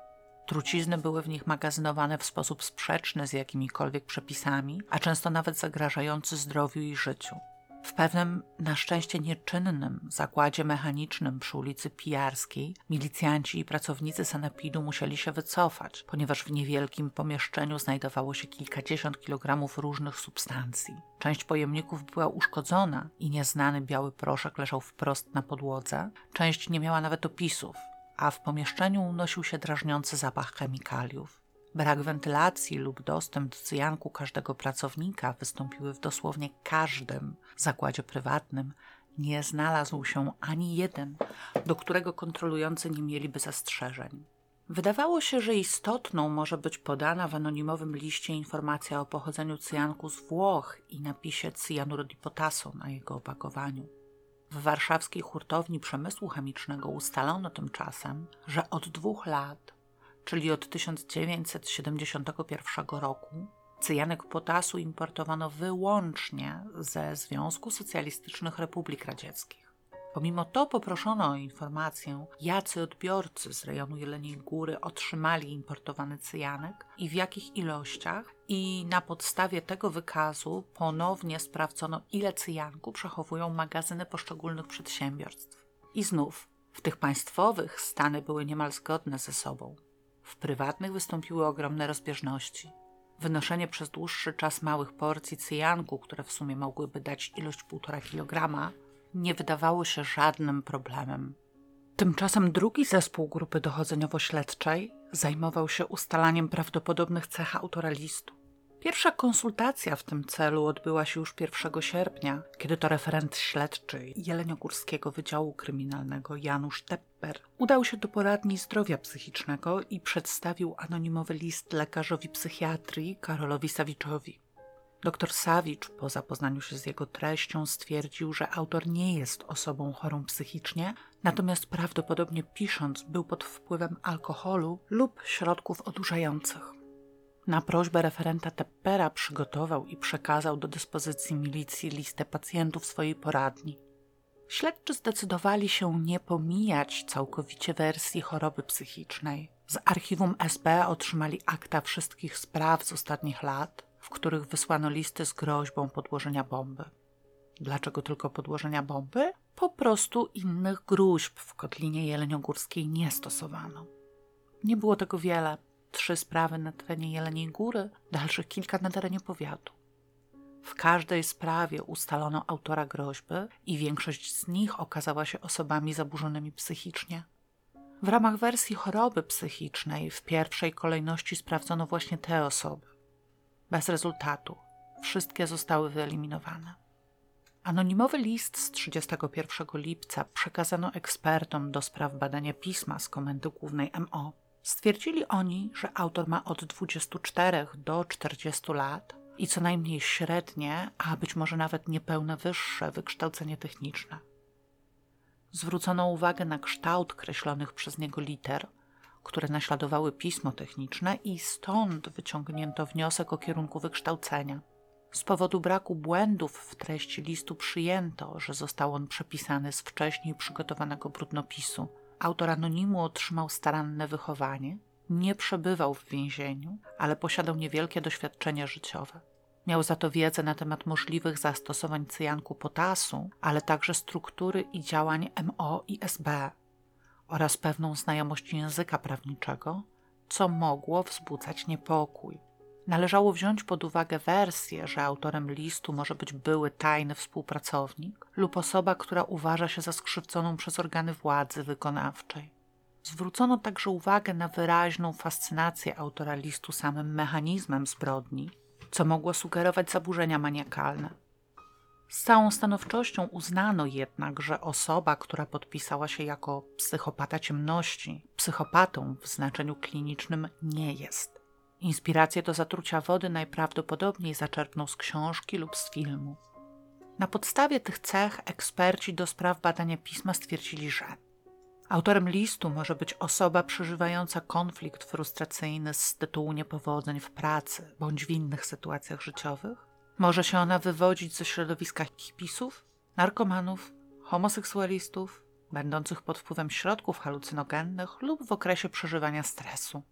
Trucizny były w nich magazynowane w sposób sprzeczny z jakimikolwiek przepisami, a często nawet zagrażający zdrowiu i życiu. W pewnym, na szczęście nieczynnym zakładzie mechanicznym przy ulicy Pijarskiej milicjanci i pracownicy sanepidu musieli się wycofać, ponieważ w niewielkim pomieszczeniu znajdowało się kilkadziesiąt kilogramów różnych substancji. Część pojemników była uszkodzona i nieznany biały proszek leżał wprost na podłodze, część nie miała nawet opisów, a w pomieszczeniu unosił się drażniący zapach chemikaliów. Brak wentylacji lub dostęp do cyjanku każdego pracownika wystąpiły w dosłownie każdym zakładzie prywatnym. Nie znalazł się ani jeden, do którego kontrolujący nie mieliby zastrzeżeń. Wydawało się, że istotną może być podana w anonimowym liście informacja o pochodzeniu cyjanku z Włoch i napisie cyjanurodipotasu na jego opakowaniu. W warszawskiej hurtowni przemysłu chemicznego ustalono tymczasem, że od dwóch lat czyli od 1971 roku, cyjanek potasu importowano wyłącznie ze Związku Socjalistycznych Republik Radzieckich. Pomimo to poproszono o informację, jacy odbiorcy z rejonu Jeleniej Góry otrzymali importowany cyjanek i w jakich ilościach, i na podstawie tego wykazu ponownie sprawdzono, ile cyjanku przechowują magazyny poszczególnych przedsiębiorstw. I znów, w tych państwowych stany były niemal zgodne ze sobą. W prywatnych wystąpiły ogromne rozbieżności. Wynoszenie przez dłuższy czas małych porcji cyjanku, które w sumie mogłyby dać ilość 1,5 kg, nie wydawało się żadnym problemem. Tymczasem drugi zespół grupy dochodzeniowo-śledczej zajmował się ustalaniem prawdopodobnych cech autora listu. Pierwsza konsultacja w tym celu odbyła się już 1 sierpnia, kiedy to referent śledczy Jeleniogórskiego Wydziału Kryminalnego Janusz Udał się do poradni zdrowia psychicznego i przedstawił anonimowy list lekarzowi psychiatrii Karolowi Sawiczowi. Dr Sawicz, po zapoznaniu się z jego treścią, stwierdził, że autor nie jest osobą chorą psychicznie, natomiast prawdopodobnie pisząc był pod wpływem alkoholu lub środków odurzających. Na prośbę referenta Teppera przygotował i przekazał do dyspozycji milicji listę pacjentów swojej poradni. Śledczy zdecydowali się nie pomijać całkowicie wersji choroby psychicznej. Z archiwum SB otrzymali akta wszystkich spraw z ostatnich lat, w których wysłano listy z groźbą podłożenia bomby. Dlaczego tylko podłożenia bomby? Po prostu innych gruźb w Kotlinie Jeleniogórskiej nie stosowano. Nie było tego wiele. Trzy sprawy na terenie Jeleniej Góry, dalszych kilka na terenie powiatu. W każdej sprawie ustalono autora groźby i większość z nich okazała się osobami zaburzonymi psychicznie. W ramach wersji choroby psychicznej w pierwszej kolejności sprawdzono właśnie te osoby. Bez rezultatu. Wszystkie zostały wyeliminowane. Anonimowy list z 31 lipca przekazano ekspertom do spraw badania pisma z Komendy Głównej MO. Stwierdzili oni, że autor ma od 24 do 40 lat i co najmniej średnie, a być może nawet niepełne wyższe wykształcenie techniczne. Zwrócono uwagę na kształt kreślonych przez niego liter, które naśladowały pismo techniczne, i stąd wyciągnięto wniosek o kierunku wykształcenia. Z powodu braku błędów w treści listu przyjęto, że został on przepisany z wcześniej przygotowanego brudnopisu. Autor anonimu otrzymał staranne wychowanie, nie przebywał w więzieniu, ale posiadał niewielkie doświadczenie życiowe. Miał za to wiedzę na temat możliwych zastosowań cyjanku potasu, ale także struktury i działań MO i SB oraz pewną znajomość języka prawniczego, co mogło wzbudzać niepokój. Należało wziąć pod uwagę wersję, że autorem listu może być były tajny współpracownik lub osoba, która uważa się za skrzywdzoną przez organy władzy wykonawczej. Zwrócono także uwagę na wyraźną fascynację autora listu samym mechanizmem zbrodni, co mogło sugerować zaburzenia maniakalne. Z całą stanowczością uznano jednak, że osoba, która podpisała się jako psychopata ciemności, psychopatą w znaczeniu klinicznym nie jest. Inspirację do zatrucia wody najprawdopodobniej zaczerpnął z książki lub z filmu. Na podstawie tych cech eksperci do spraw badania pisma stwierdzili, że autorem listu może być osoba przeżywająca konflikt frustracyjny z tytułu niepowodzeń w pracy bądź w innych sytuacjach życiowych, może się ona wywodzić ze środowiska hipisów, narkomanów, homoseksualistów, będących pod wpływem środków halucynogennych lub w okresie przeżywania stresu.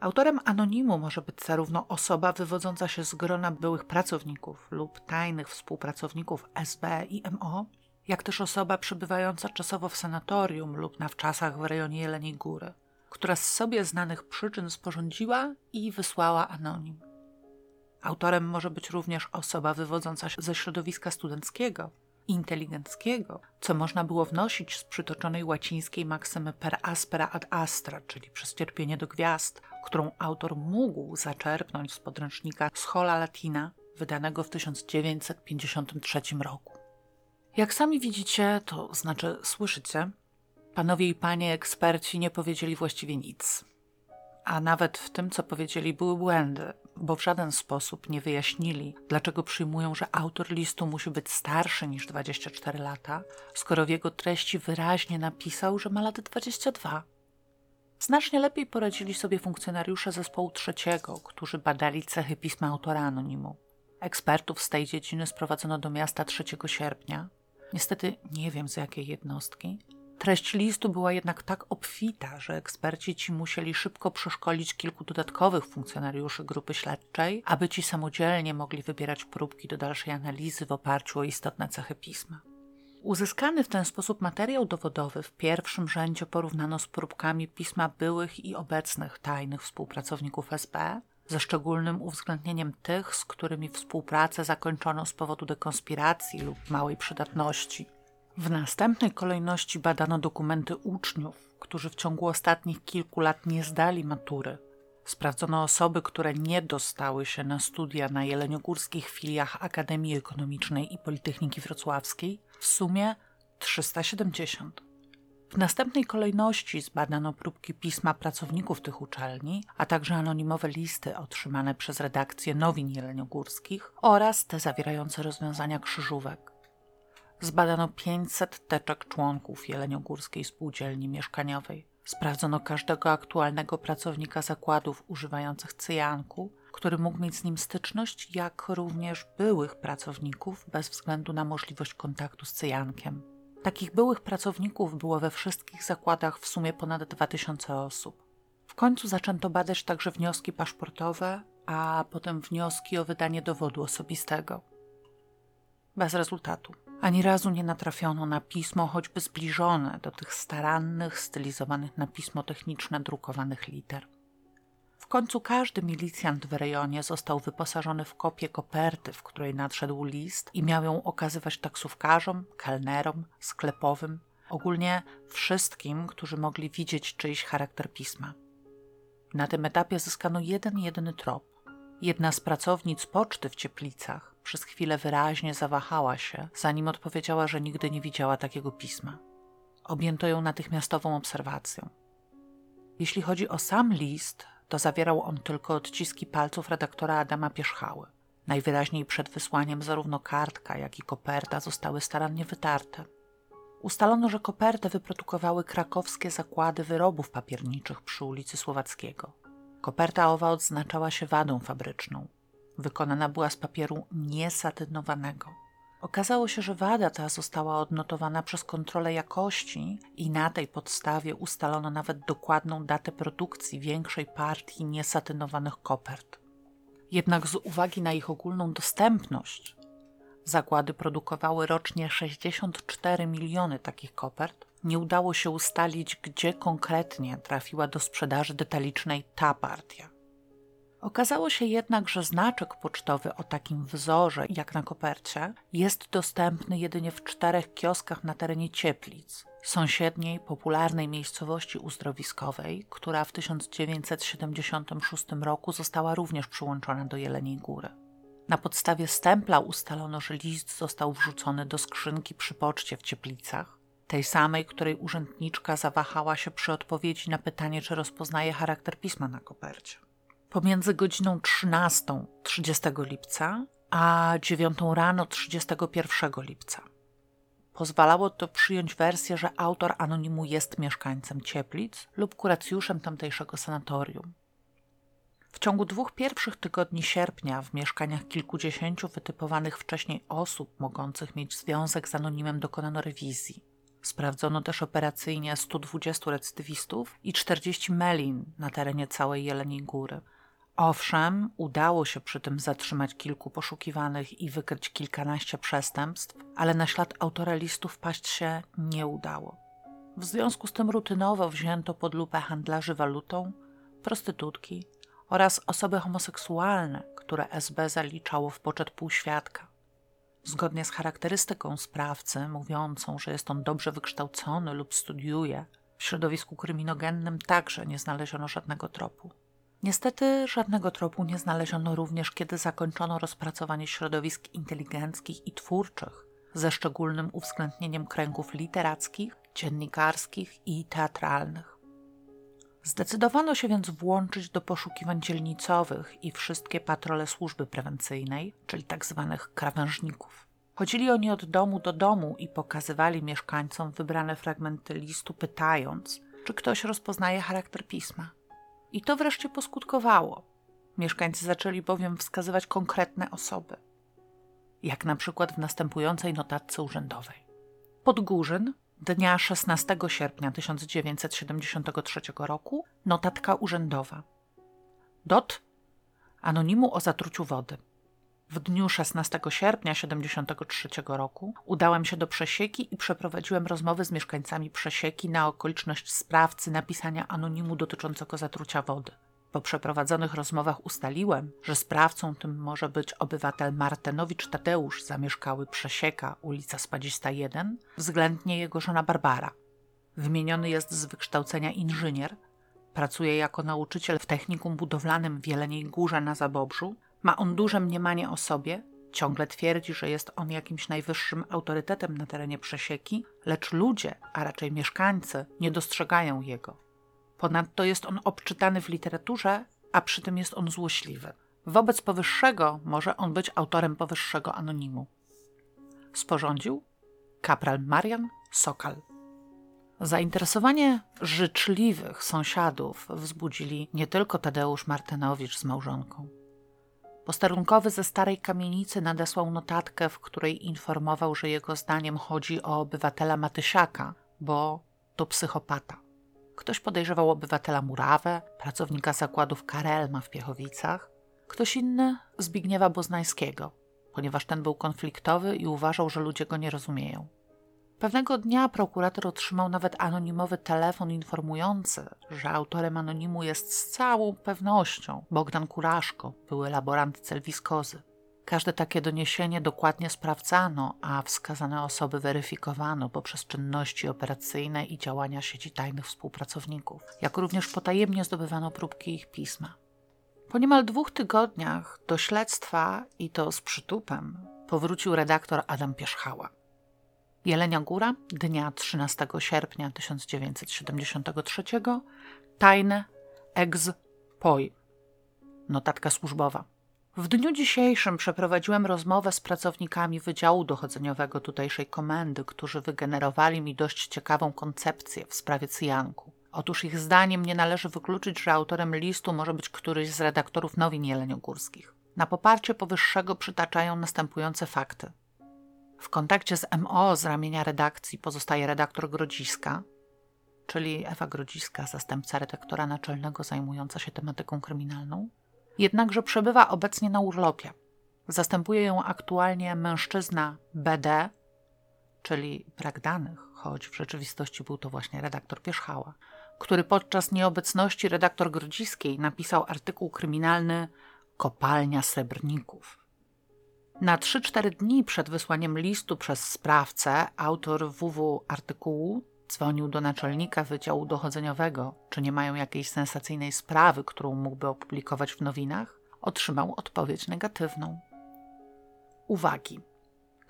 Autorem anonimu może być zarówno osoba wywodząca się z grona byłych pracowników lub tajnych współpracowników SB i MO, jak też osoba przebywająca czasowo w sanatorium lub na wczasach w rejonie Jeleniej Góry, która z sobie znanych przyczyn sporządziła i wysłała anonim. Autorem może być również osoba wywodząca się ze środowiska studenckiego, inteligenckiego, co można było wnosić z przytoczonej łacińskiej maksymy per aspera ad astra, czyli przez cierpienie do gwiazd, którą autor mógł zaczerpnąć z podręcznika Schola Latina, wydanego w 1953 roku. Jak sami widzicie, to znaczy słyszycie, panowie i panie eksperci nie powiedzieli właściwie nic. A nawet w tym, co powiedzieli, były błędy, bo w żaden sposób nie wyjaśnili, dlaczego przyjmują, że autor listu musi być starszy niż 24 lata, skoro w jego treści wyraźnie napisał, że ma lat 22. Znacznie lepiej poradzili sobie funkcjonariusze zespołu trzeciego, którzy badali cechy pisma autora anonimu. Ekspertów z tej dziedziny sprowadzono do miasta 3 sierpnia. Niestety nie wiem z jakiej jednostki, Treść listu była jednak tak obfita, że eksperci ci musieli szybko przeszkolić kilku dodatkowych funkcjonariuszy grupy śledczej, aby ci samodzielnie mogli wybierać próbki do dalszej analizy w oparciu o istotne cechy pisma. Uzyskany w ten sposób materiał dowodowy w pierwszym rzędzie porównano z próbkami pisma byłych i obecnych tajnych współpracowników SB, ze szczególnym uwzględnieniem tych, z którymi współpracę zakończono z powodu dekonspiracji lub małej przydatności. W następnej kolejności badano dokumenty uczniów, którzy w ciągu ostatnich kilku lat nie zdali matury. Sprawdzono osoby, które nie dostały się na studia na jeleniogórskich filiach Akademii Ekonomicznej i Politechniki Wrocławskiej, w sumie 370. W następnej kolejności zbadano próbki pisma pracowników tych uczelni, a także anonimowe listy otrzymane przez redakcję Nowin Jeleniogórskich oraz te zawierające rozwiązania krzyżówek. Zbadano 500 teczek członków Jeleniogórskiej Spółdzielni Mieszkaniowej. Sprawdzono każdego aktualnego pracownika zakładów używających cyjanku, który mógł mieć z nim styczność, jak również byłych pracowników bez względu na możliwość kontaktu z cyjankiem. Takich byłych pracowników było we wszystkich zakładach w sumie ponad 2000 osób. W końcu zaczęto badać także wnioski paszportowe, a potem wnioski o wydanie dowodu osobistego. Bez rezultatu. Ani razu nie natrafiono na pismo choćby zbliżone do tych starannych, stylizowanych na pismo techniczne drukowanych liter. W końcu każdy milicjant w rejonie został wyposażony w kopię koperty, w której nadszedł list i miał ją okazywać taksówkarzom, kelnerom, sklepowym, ogólnie wszystkim, którzy mogli widzieć czyjś charakter pisma. Na tym etapie zyskano jeden jedyny trop. Jedna z pracownic poczty w Cieplicach przez chwilę wyraźnie zawahała się, zanim odpowiedziała, że nigdy nie widziała takiego pisma. Objęto ją natychmiastową obserwacją. Jeśli chodzi o sam list, to zawierał on tylko odciski palców redaktora Adama Pierzchały. Najwyraźniej przed wysłaniem zarówno kartka, jak i koperta zostały starannie wytarte. Ustalono, że kopertę wyprodukowały krakowskie zakłady wyrobów papierniczych przy ulicy Słowackiego. Koperta owa odznaczała się wadą fabryczną. Wykonana była z papieru niesatynowanego. Okazało się, że wada ta została odnotowana przez kontrolę jakości i na tej podstawie ustalono nawet dokładną datę produkcji większej partii niesatynowanych kopert. Jednak z uwagi na ich ogólną dostępność, zakłady produkowały rocznie 64 miliony takich kopert, nie udało się ustalić, gdzie konkretnie trafiła do sprzedaży detalicznej ta partia. Okazało się jednak, że znaczek pocztowy o takim wzorze jak na kopercie jest dostępny jedynie w czterech kioskach na terenie Cieplic, sąsiedniej, popularnej miejscowości uzdrowiskowej, która w 1976 roku została również przyłączona do Jeleniej Góry. Na podstawie stempla ustalono, że list został wrzucony do skrzynki przy poczcie w Cieplicach, tej samej, której urzędniczka zawahała się przy odpowiedzi na pytanie, czy rozpoznaje charakter pisma na kopercie pomiędzy godziną 13 30 lipca a 9 rano 31 lipca. Pozwalało to przyjąć wersję, że autor anonimu jest mieszkańcem Cieplic lub kuracjuszem tamtejszego sanatorium. W ciągu dwóch pierwszych tygodni sierpnia w mieszkaniach kilkudziesięciu wytypowanych wcześniej osób mogących mieć związek z anonimem dokonano rewizji. Sprawdzono też operacyjnie 120 recydywistów i 40 melin na terenie całej Jeleniej Góry – Owszem, udało się przy tym zatrzymać kilku poszukiwanych i wykryć kilkanaście przestępstw, ale na ślad autora listu wpaść się nie udało. W związku z tym rutynowo wzięto pod lupę handlarzy walutą, prostytutki oraz osoby homoseksualne, które SB zaliczało w poczet półświadka. Zgodnie z charakterystyką sprawcy, mówiącą, że jest on dobrze wykształcony lub studiuje, w środowisku kryminogennym także nie znaleziono żadnego tropu. Niestety żadnego tropu nie znaleziono również, kiedy zakończono rozpracowanie środowisk inteligenckich i twórczych, ze szczególnym uwzględnieniem kręgów literackich, dziennikarskich i teatralnych. Zdecydowano się więc włączyć do poszukiwań dzielnicowych i wszystkie patrole służby prewencyjnej, czyli tzw. Tak krawężników. Chodzili oni od domu do domu i pokazywali mieszkańcom wybrane fragmenty listu, pytając, czy ktoś rozpoznaje charakter pisma. I to wreszcie poskutkowało. Mieszkańcy zaczęli bowiem wskazywać konkretne osoby, jak na przykład w następującej notatce urzędowej. Podgórzyn, dnia 16 sierpnia 1973 roku, notatka urzędowa. Dot anonimu o zatruciu wody. W dniu 16 sierpnia 1973 roku udałem się do Przesieki i przeprowadziłem rozmowy z mieszkańcami Przesieki na okoliczność sprawcy napisania anonimu dotyczącego zatrucia wody. Po przeprowadzonych rozmowach ustaliłem, że sprawcą tym może być obywatel Martenowicz Tadeusz, zamieszkały Przesieka, ulica Spadzista 1, względnie jego żona Barbara. Wymieniony jest z wykształcenia inżynier, pracuje jako nauczyciel w technikum budowlanym w Jeleniej Górze na Zabobrzu ma on duże mniemanie o sobie, Ciągle twierdzi, że jest on jakimś najwyższym autorytetem na terenie przesieki, lecz ludzie, a raczej mieszkańcy, nie dostrzegają jego. Ponadto jest on obczytany w literaturze, a przy tym jest on złośliwy. Wobec powyższego może on być autorem powyższego anonimu. Sporządził kapral Marian Sokal. Zainteresowanie życzliwych sąsiadów wzbudzili nie tylko Tadeusz Martynowicz z małżonką. Posterunkowy ze starej kamienicy nadesłał notatkę, w której informował, że jego zdaniem chodzi o obywatela Matysiaka, bo to psychopata. Ktoś podejrzewał obywatela Murawę, pracownika zakładów Karelma w Piechowicach, ktoś inny Zbigniewa Boznańskiego, ponieważ ten był konfliktowy i uważał, że ludzie go nie rozumieją. Pewnego dnia prokurator otrzymał nawet anonimowy telefon informujący, że autorem anonimu jest z całą pewnością Bogdan Kuraszko, były laborant celwiskozy. Każde takie doniesienie dokładnie sprawdzano, a wskazane osoby weryfikowano poprzez czynności operacyjne i działania sieci tajnych współpracowników, jak również potajemnie zdobywano próbki ich pisma. Po niemal dwóch tygodniach do śledztwa, i to z przytupem, powrócił redaktor Adam Pierzchała. Jelenia Góra, dnia 13 sierpnia 1973, tajne ex poi. Notatka służbowa. W dniu dzisiejszym przeprowadziłem rozmowę z pracownikami Wydziału Dochodzeniowego tutejszej komendy, którzy wygenerowali mi dość ciekawą koncepcję w sprawie cyjanku. Otóż ich zdaniem nie należy wykluczyć, że autorem listu może być któryś z redaktorów nowin jeleniogórskich. Na poparcie powyższego przytaczają następujące fakty. W kontakcie z MO z ramienia redakcji pozostaje redaktor Grodziska, czyli Ewa Grodziska, zastępca redaktora naczelnego zajmująca się tematyką kryminalną. Jednakże przebywa obecnie na urlopie. Zastępuje ją aktualnie mężczyzna BD, czyli brak danych, choć w rzeczywistości był to właśnie redaktor Pierzchała, który podczas nieobecności redaktor Grodziskiej napisał artykuł kryminalny Kopalnia Srebrników. Na 3-4 dni przed wysłaniem listu przez sprawcę autor WW artykułu dzwonił do naczelnika Wydziału Dochodzeniowego, czy nie mają jakiejś sensacyjnej sprawy, którą mógłby opublikować w nowinach. Otrzymał odpowiedź negatywną. Uwagi.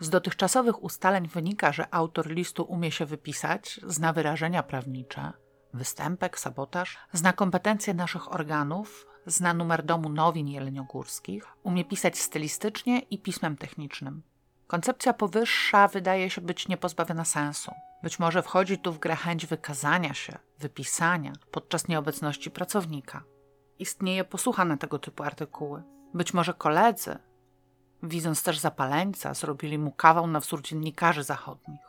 Z dotychczasowych ustaleń wynika, że autor listu umie się wypisać, zna wyrażenia prawnicze, występek, sabotaż, zna kompetencje naszych organów, zna numer domu nowin jeleniogórskich, umie pisać stylistycznie i pismem technicznym. Koncepcja powyższa wydaje się być niepozbawiona sensu. Być może wchodzi tu w grę chęć wykazania się, wypisania podczas nieobecności pracownika. Istnieje posłucha na tego typu artykuły. Być może koledzy, widząc też zapaleńca, zrobili mu kawał na wzór dziennikarzy zachodnich.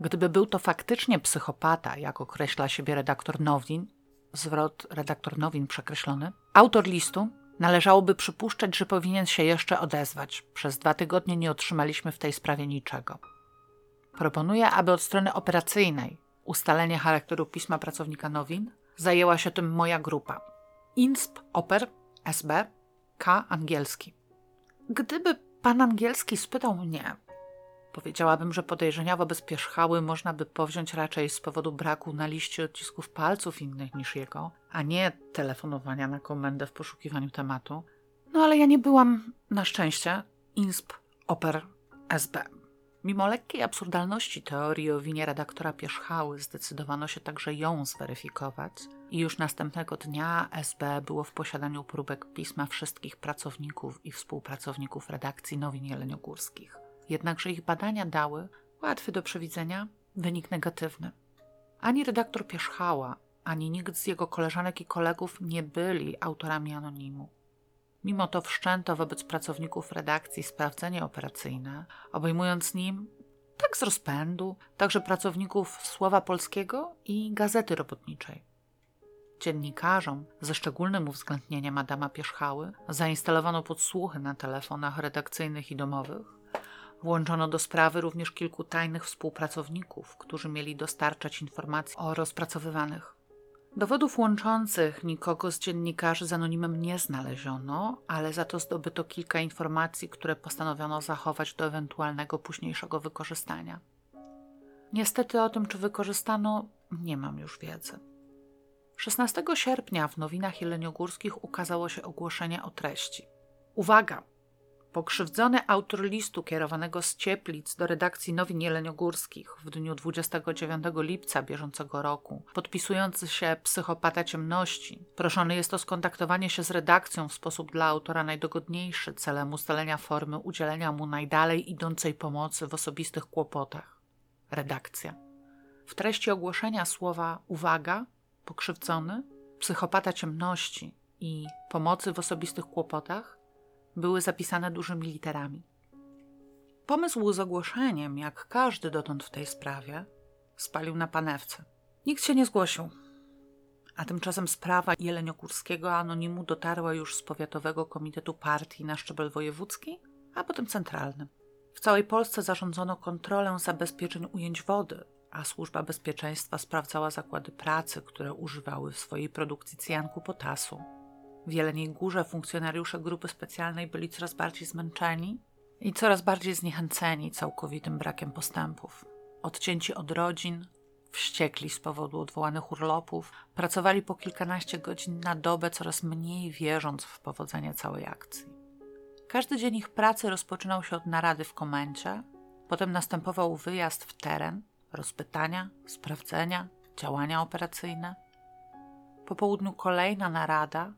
Gdyby był to faktycznie psychopata, jak określa siebie redaktor Nowin, zwrot redaktor nowin przekreślony, autor listu należałoby przypuszczać, że powinien się jeszcze odezwać. Przez dwa tygodnie nie otrzymaliśmy w tej sprawie niczego. Proponuję, aby od strony operacyjnej ustalenie charakteru pisma pracownika nowin zajęła się tym moja grupa. INSP Oper SB K angielski. Gdyby pan angielski spytał mnie, Powiedziałabym, że podejrzenia wobec Pierzchały można by powziąć raczej z powodu braku na liście odcisków palców innych niż jego, a nie telefonowania na komendę w poszukiwaniu tematu. No ale ja nie byłam, na szczęście, insp oper SB. Mimo lekkiej absurdalności teorii o winie redaktora Pierzchały zdecydowano się także ją zweryfikować i już następnego dnia SB było w posiadaniu próbek pisma wszystkich pracowników i współpracowników redakcji Nowin Jeleniogórskich. Jednakże ich badania dały, łatwy do przewidzenia, wynik negatywny. Ani redaktor Pierzchała, ani nikt z jego koleżanek i kolegów nie byli autorami anonimu. Mimo to wszczęto wobec pracowników redakcji sprawdzenie operacyjne, obejmując nim tak z rozpędu, także pracowników Słowa Polskiego i Gazety Robotniczej. Dziennikarzom, ze szczególnym uwzględnieniem Adama Pierzchały, zainstalowano podsłuchy na telefonach redakcyjnych i domowych, Włączono do sprawy również kilku tajnych współpracowników, którzy mieli dostarczać informacji o rozpracowywanych. Dowodów łączących nikogo z dziennikarzy z anonimem nie znaleziono, ale za to zdobyto kilka informacji, które postanowiono zachować do ewentualnego późniejszego wykorzystania. Niestety o tym, czy wykorzystano, nie mam już wiedzy. 16 sierpnia w nowinach jeleniogórskich ukazało się ogłoszenie o treści. Uwaga! Pokrzywdzony autor listu kierowanego z Cieplic do redakcji Nowin Jeleniogórskich w dniu 29 lipca bieżącego roku, podpisujący się psychopata ciemności, proszony jest o skontaktowanie się z redakcją w sposób dla autora najdogodniejszy celem ustalenia formy udzielenia mu najdalej idącej pomocy w osobistych kłopotach. Redakcja. W treści ogłoszenia słowa uwaga, pokrzywdzony, psychopata ciemności i pomocy w osobistych kłopotach były zapisane dużymi literami. Pomysł z ogłoszeniem, jak każdy dotąd w tej sprawie, spalił na panewce. Nikt się nie zgłosił. A tymczasem sprawa Jeleniogórskiego anonimu dotarła już z powiatowego komitetu partii na szczebel wojewódzki, a potem centralny. W całej Polsce zarządzono kontrolę zabezpieczeń ujęć wody, a służba bezpieczeństwa sprawdzała zakłady pracy, które używały w swojej produkcji cyjanku potasu. W Jeleniej Górze funkcjonariusze grupy specjalnej byli coraz bardziej zmęczeni i coraz bardziej zniechęceni całkowitym brakiem postępów. Odcięci od rodzin, wściekli z powodu odwołanych urlopów, pracowali po kilkanaście godzin na dobę, coraz mniej wierząc w powodzenie całej akcji. Każdy dzień ich pracy rozpoczynał się od narady w komendzie, potem następował wyjazd w teren, rozpytania, sprawdzenia, działania operacyjne. Po południu kolejna narada,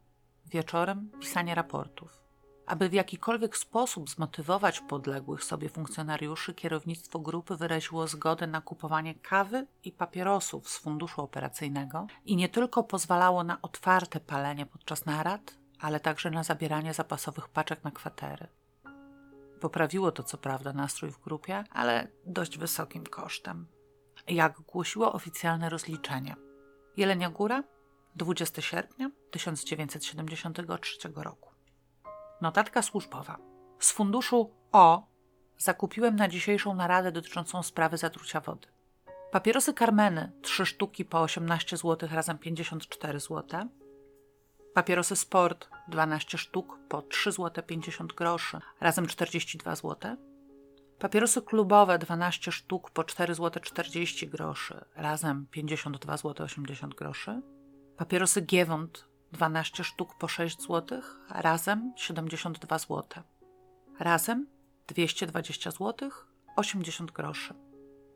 wieczorem pisanie raportów. Aby w jakikolwiek sposób zmotywować podległych sobie funkcjonariuszy, kierownictwo grupy wyraziło zgodę na kupowanie kawy i papierosów z funduszu operacyjnego i nie tylko pozwalało na otwarte palenie podczas narad, ale także na zabieranie zapasowych paczek na kwatery. Poprawiło to co prawda nastrój w grupie, ale dość wysokim kosztem. Jak głosiło oficjalne rozliczenie. Jelenia Góra 20 sierpnia 1973 roku. Notatka służbowa. Z funduszu O zakupiłem na dzisiejszą naradę dotyczącą sprawy zatrucia wody. Papierosy Carmeny 3 sztuki po 18 zł razem 54 zł. Papierosy Sport 12 sztuk po 3 zł 50 groszy razem 42 zł. Papierosy klubowe 12 sztuk po 4 zł 40 groszy razem 52 zł 80 groszy. Papierosy Giewont 12 sztuk po 6 zł, razem 72 zł. Razem 220 zł, 80 groszy.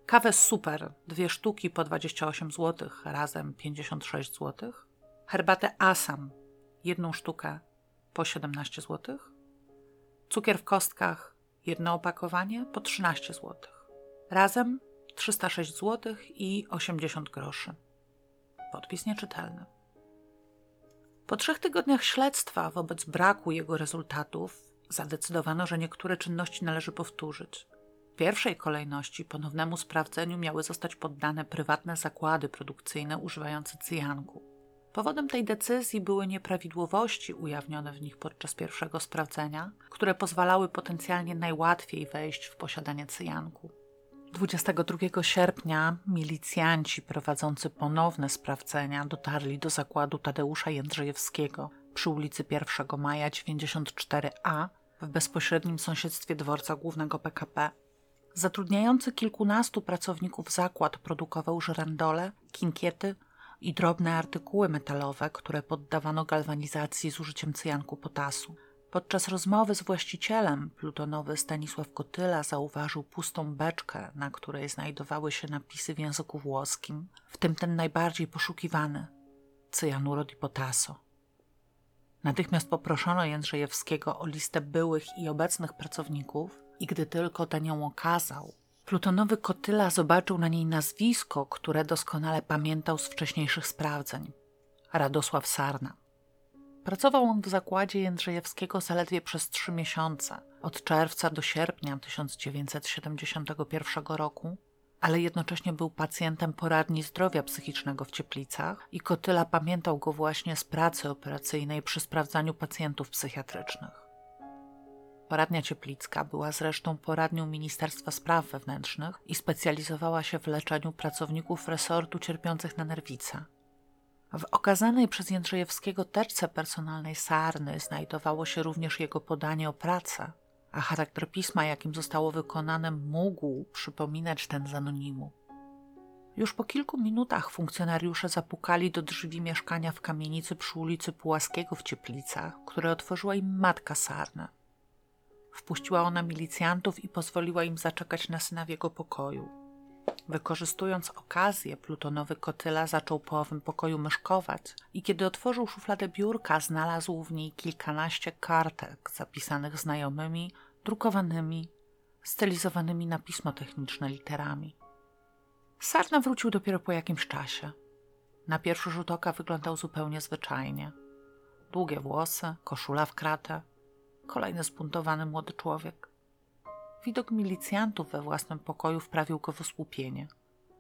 Kawę Super 2 sztuki po 28 zł, razem 56 zł. Herbatę Asam 1 sztukę po 17 zł. Cukier w kostkach jedno opakowanie po 13 zł. Razem 306 zł i 80 groszy. Podpis nieczytelny. Po trzech tygodniach śledztwa wobec braku jego rezultatów zadecydowano, że niektóre czynności należy powtórzyć. W pierwszej kolejności ponownemu sprawdzeniu miały zostać poddane prywatne zakłady produkcyjne używające cyjanku. Powodem tej decyzji były nieprawidłowości ujawnione w nich podczas pierwszego sprawdzenia, które pozwalały potencjalnie najłatwiej wejść w posiadanie cyjanku. 22 sierpnia milicjanci prowadzący ponowne sprawdzenia dotarli do zakładu Tadeusza Jędrzejewskiego przy ulicy 1 Maja 94A w bezpośrednim sąsiedztwie dworca głównego PKP. Zatrudniający kilkunastu pracowników zakład produkował żyrandole, kinkiety i drobne artykuły metalowe, które poddawano galwanizacji z użyciem cyjanku potasu. Podczas rozmowy z właścicielem plutonowy Stanisław Kotyla zauważył pustą beczkę, na której znajdowały się napisy w języku włoskim, w tym ten najbardziej poszukiwany cyjanurod i potaso. Natychmiast poproszono Jędrzejewskiego o listę byłych i obecnych pracowników i gdy tylko ten ją okazał, plutonowy Kotyla zobaczył na niej nazwisko, które doskonale pamiętał z wcześniejszych sprawdzeń. Radosław Sarna. Pracował on w zakładzie Jędrzejewskiego zaledwie przez trzy miesiące, od czerwca do sierpnia 1971 roku, ale jednocześnie był pacjentem poradni zdrowia psychicznego w Cieplicach i Kotyla pamiętał go właśnie z pracy operacyjnej przy sprawdzaniu pacjentów psychiatrycznych. Poradnia Cieplicka była zresztą poradnią Ministerstwa Spraw Wewnętrznych i specjalizowała się w leczeniu pracowników resortu cierpiących na nerwice. W okazanej przez Jędrzejewskiego teczce personalnej Sarny znajdowało się również jego podanie o pracę, a charakter pisma, jakim zostało wykonane, mógł przypominać ten z anonimu. Już po kilku minutach funkcjonariusze zapukali do drzwi mieszkania w kamienicy przy ulicy Pułaskiego w Cieplicach, które otworzyła im matka Sarny. Wpuściła ona milicjantów i pozwoliła im zaczekać na syna w jego pokoju. Wykorzystując okazję, plutonowy kotyla zaczął po owym pokoju myszkować i kiedy otworzył szufladę biurka, znalazł w niej kilkanaście kartek zapisanych znajomymi, drukowanymi, stylizowanymi na pismo techniczne literami. Sarna wrócił dopiero po jakimś czasie. Na pierwszy rzut oka wyglądał zupełnie zwyczajnie. Długie włosy, koszula w kratę, kolejny zbuntowany młody człowiek. Widok milicjantów we własnym pokoju wprawił go w osłupienie.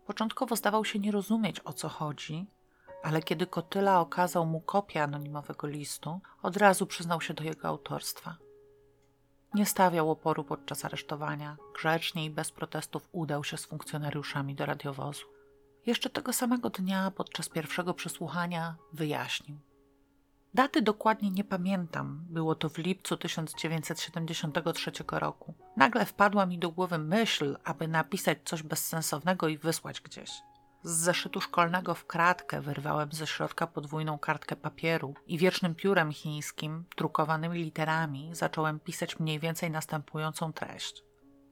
Początkowo zdawał się nie rozumieć, o co chodzi, ale kiedy Kotyla okazał mu kopię anonimowego listu, od razu przyznał się do jego autorstwa. Nie stawiał oporu podczas aresztowania, grzecznie i bez protestów udał się z funkcjonariuszami do radiowozu. Jeszcze tego samego dnia, podczas pierwszego przesłuchania, wyjaśnił. Daty dokładnie nie pamiętam, było to w lipcu 1973 roku. Nagle wpadła mi do głowy myśl, aby napisać coś bezsensownego i wysłać gdzieś. Z zeszytu szkolnego w kratkę wyrwałem ze środka podwójną kartkę papieru i wiecznym piórem chińskim, drukowanymi literami, zacząłem pisać mniej więcej następującą treść.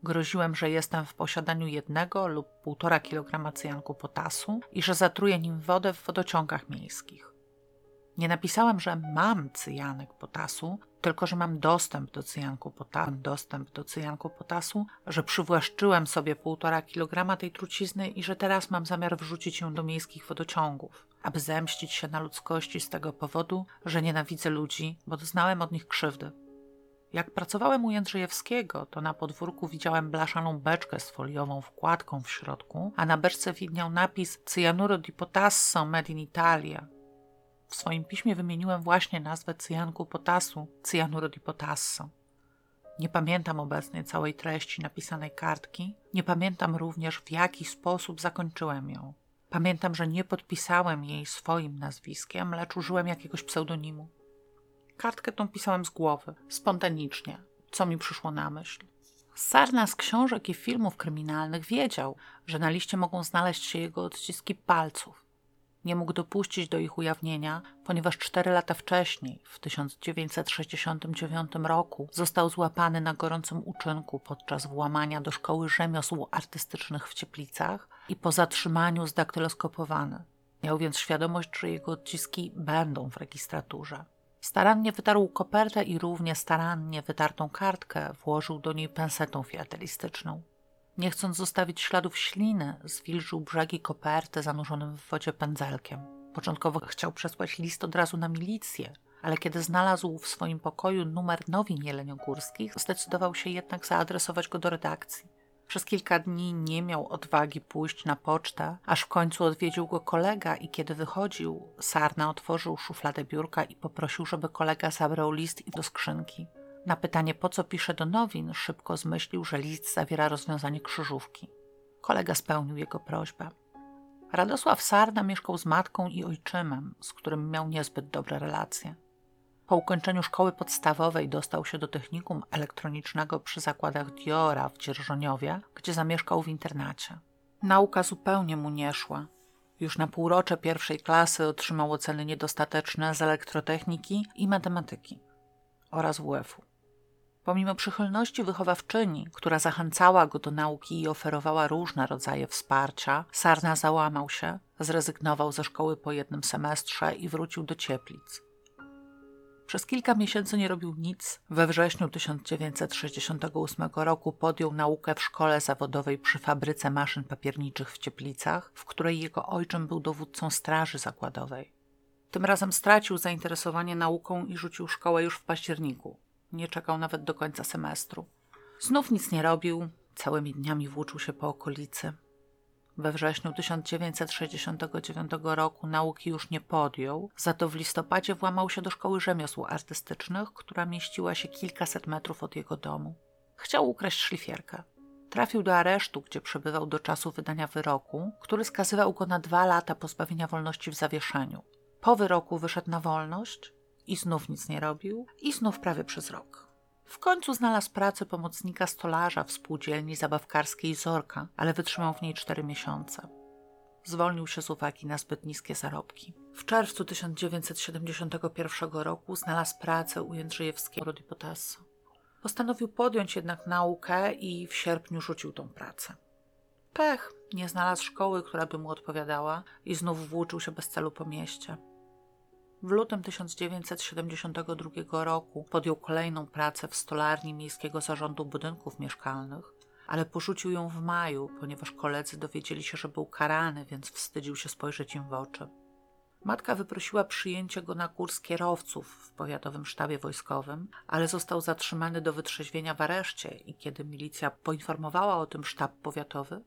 Groziłem, że jestem w posiadaniu jednego lub półtora kilograma cyjanku potasu i że zatruję nim wodę w wodociągach miejskich. Nie napisałem, że mam cyjanek potasu, tylko że mam dostęp do cyjanku, pota dostęp do cyjanku potasu, że przywłaszczyłem sobie półtora kilograma tej trucizny i że teraz mam zamiar wrzucić ją do miejskich wodociągów, aby zemścić się na ludzkości z tego powodu, że nienawidzę ludzi, bo doznałem od nich krzywdy. Jak pracowałem u Jędrzejewskiego, to na podwórku widziałem blaszaną beczkę z foliową wkładką w środku, a na beczce widniał napis Cyanuro di potasso made in Italia, w swoim piśmie wymieniłem właśnie nazwę cyjanku potasu, cyanuro di potasso. Nie pamiętam obecnie całej treści napisanej kartki, nie pamiętam również w jaki sposób zakończyłem ją. Pamiętam, że nie podpisałem jej swoim nazwiskiem, lecz użyłem jakiegoś pseudonimu. Kartkę tą pisałem z głowy, spontanicznie, co mi przyszło na myśl. Sarna z książek i filmów kryminalnych wiedział, że na liście mogą znaleźć się jego odciski palców. Nie mógł dopuścić do ich ujawnienia, ponieważ cztery lata wcześniej, w 1969 roku, został złapany na gorącym uczynku podczas włamania do szkoły rzemiosł artystycznych w Cieplicach i po zatrzymaniu zdaktyloskopowany. Miał więc świadomość, że jego odciski będą w registraturze. Starannie wytarł kopertę i równie starannie wytartą kartkę włożył do niej pensetą filatelistyczną. Nie chcąc zostawić śladów śliny, zwilżył brzegi koperty zanurzonym w wodzie pędzelkiem. Początkowo chciał przesłać list od razu na milicję, ale kiedy znalazł w swoim pokoju numer nowin jeleniogórskich, zdecydował się jednak zaadresować go do redakcji. Przez kilka dni nie miał odwagi pójść na pocztę, aż w końcu odwiedził go kolega i kiedy wychodził, Sarna otworzył szufladę biurka i poprosił, żeby kolega zabrał list do skrzynki. Na pytanie, po co pisze do nowin, szybko zmyślił, że list zawiera rozwiązanie krzyżówki. Kolega spełnił jego prośbę. Radosław Sarna mieszkał z matką i ojczymem, z którym miał niezbyt dobre relacje. Po ukończeniu szkoły podstawowej dostał się do technikum elektronicznego przy zakładach Diora w Dzierżoniowie, gdzie zamieszkał w internacie. Nauka zupełnie mu nie szła. Już na półrocze pierwszej klasy otrzymał oceny niedostateczne z elektrotechniki i matematyki oraz WF-u. Pomimo przychylności wychowawczyni, która zachęcała go do nauki i oferowała różne rodzaje wsparcia, Sarna załamał się, zrezygnował ze szkoły po jednym semestrze i wrócił do Cieplic. Przez kilka miesięcy nie robił nic. We wrześniu 1968 roku podjął naukę w szkole zawodowej przy fabryce maszyn papierniczych w Cieplicach, w której jego ojczym był dowódcą straży zakładowej. Tym razem stracił zainteresowanie nauką i rzucił szkołę już w październiku. Nie czekał nawet do końca semestru. Znów nic nie robił, całymi dniami włóczył się po okolicy. We wrześniu 1969 roku nauki już nie podjął, za to w listopadzie włamał się do szkoły rzemiosł artystycznych, która mieściła się kilkaset metrów od jego domu. Chciał ukraść szlifierkę. Trafił do aresztu, gdzie przebywał do czasu wydania wyroku, który skazywał go na dwa lata pozbawienia wolności w zawieszeniu. Po wyroku wyszedł na wolność i znów nic nie robił i znów prawie przez rok. W końcu znalazł pracę pomocnika stolarza w spółdzielni zabawkarskiej Zorka, ale wytrzymał w niej cztery miesiące. Zwolnił się z uwagi na zbyt niskie zarobki. W czerwcu 1971 roku znalazł pracę u Jędrzejewskiego Rodi Potasso. Postanowił podjąć jednak naukę i w sierpniu rzucił tą pracę. Pech, nie znalazł szkoły, która by mu odpowiadała i znów włóczył się bez celu po mieście. W lutym 1972 roku podjął kolejną pracę w stolarni Miejskiego Zarządu Budynków Mieszkalnych, ale porzucił ją w maju, ponieważ koledzy dowiedzieli się, że był karany, więc wstydził się spojrzeć im w oczy. Matka wyprosiła przyjęcie go na kurs kierowców w powiatowym sztabie wojskowym, ale został zatrzymany do wytrzeźwienia w areszcie i kiedy milicja poinformowała o tym sztab powiatowy,